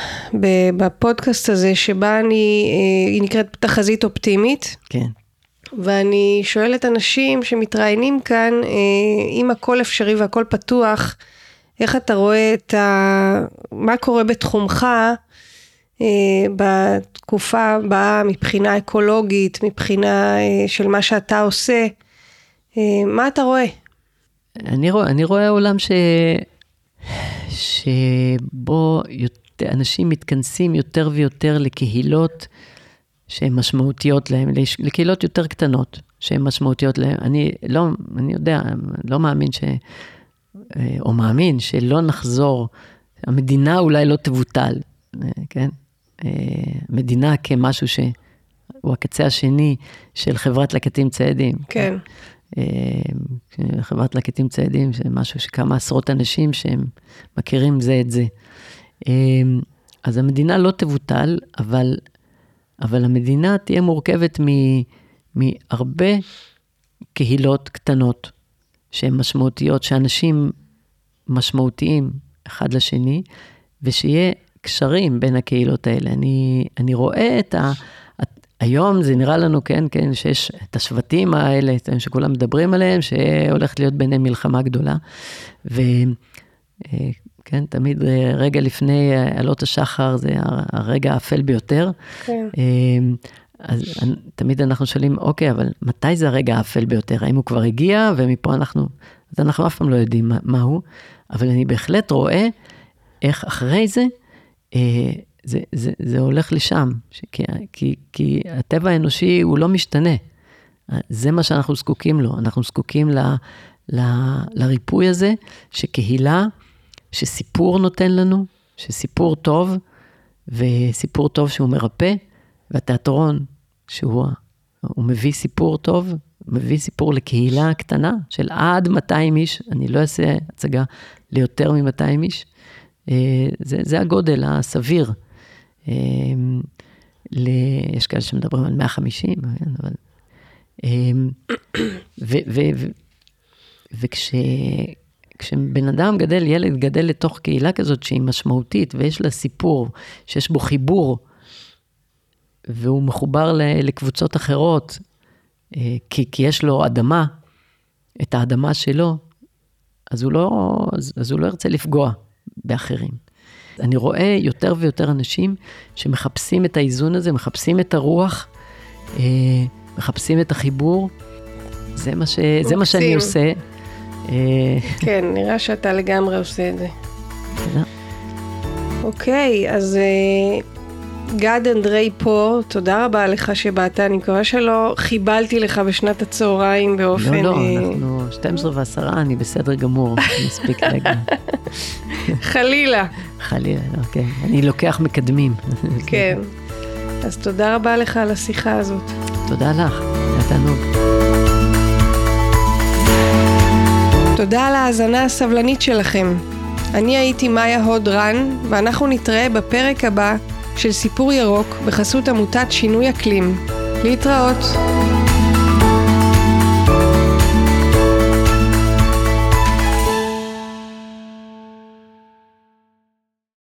בפודקאסט הזה, שבה אני, היא נקראת תחזית אופטימית. כן. ואני שואלת אנשים שמתראיינים כאן, אם הכל אפשרי והכל פתוח, איך אתה רואה את ה... מה קורה בתחומך בתקופה הבאה מבחינה אקולוגית, מבחינה של מה שאתה עושה, מה אתה רואה? אני רואה, אני רואה עולם ש... שבו יותר, אנשים מתכנסים יותר ויותר לקהילות שהן משמעותיות להם, לקהילות יותר קטנות שהן משמעותיות להם. אני לא, אני יודע, לא מאמין ש... או מאמין שלא נחזור, המדינה אולי לא תבוטל, כן? מדינה כמשהו שהוא הקצה השני של חברת לקטים ציידים. כן. חברת לקטים ציידים, זה משהו שכמה עשרות אנשים שהם מכירים זה את זה. אז המדינה לא תבוטל, אבל, אבל המדינה תהיה מורכבת מ, מהרבה קהילות קטנות שהן משמעותיות, שאנשים משמעותיים אחד לשני, ושיהיה קשרים בין הקהילות האלה. אני, אני רואה את ה... היום זה נראה לנו, כן, כן, שיש את השבטים האלה, שכולם מדברים עליהם, שהולכת להיות ביניהם מלחמה גדולה. וכן, תמיד רגע לפני עלות השחר זה הרגע האפל ביותר. כן. אז תמיד אנחנו שואלים, אוקיי, אבל מתי זה הרגע האפל ביותר? האם הוא כבר הגיע ומפה אנחנו, אז אנחנו אף פעם לא יודעים מה הוא, אבל אני בהחלט רואה איך אחרי זה, זה, זה, זה הולך לשם, כי, כי, כי הטבע האנושי הוא לא משתנה. זה מה שאנחנו זקוקים לו, אנחנו זקוקים ל, ל, לריפוי הזה, שקהילה, שסיפור נותן לנו, שסיפור טוב, וסיפור טוב שהוא מרפא, והתיאטרון, שהוא הוא מביא סיפור טוב, מביא סיפור לקהילה קטנה של עד 200 איש, אני לא אעשה הצגה ליותר מ-200 איש, זה, זה הגודל הסביר. אמ, ל... יש כאלה שמדברים על 150, כן, אבל... אמ, וכשבן אדם גדל, ילד גדל לתוך קהילה כזאת שהיא משמעותית ויש לה סיפור, שיש בו חיבור, והוא מחובר לקבוצות אחרות, אה, כי, כי יש לו אדמה, את האדמה שלו, אז הוא לא, אז הוא לא ירצה לפגוע באחרים. אני רואה יותר ויותר אנשים שמחפשים את האיזון הזה, מחפשים את הרוח, אה, מחפשים את החיבור. זה מה, ש... זה מה שאני עושה. אה, כן, נראה שאתה לגמרי עושה את זה. תודה. אוקיי, אז אה, גד אנדרי פה, תודה רבה לך שבאת, אני מקווה שלא חיבלתי לך בשנת הצהריים באופן... לא, לא, אנחנו 12 ועשרה, אני בסדר גמור, (laughs) מספיק רגע. חלילה. חלילה, אוקיי. אני לוקח מקדמים. כן. אז תודה רבה לך על השיחה הזאת. תודה לך, היה תענוג. תודה על ההאזנה הסבלנית שלכם. אני הייתי מאיה הוד רן, ואנחנו נתראה בפרק הבא של סיפור ירוק בחסות עמותת שינוי אקלים. להתראות.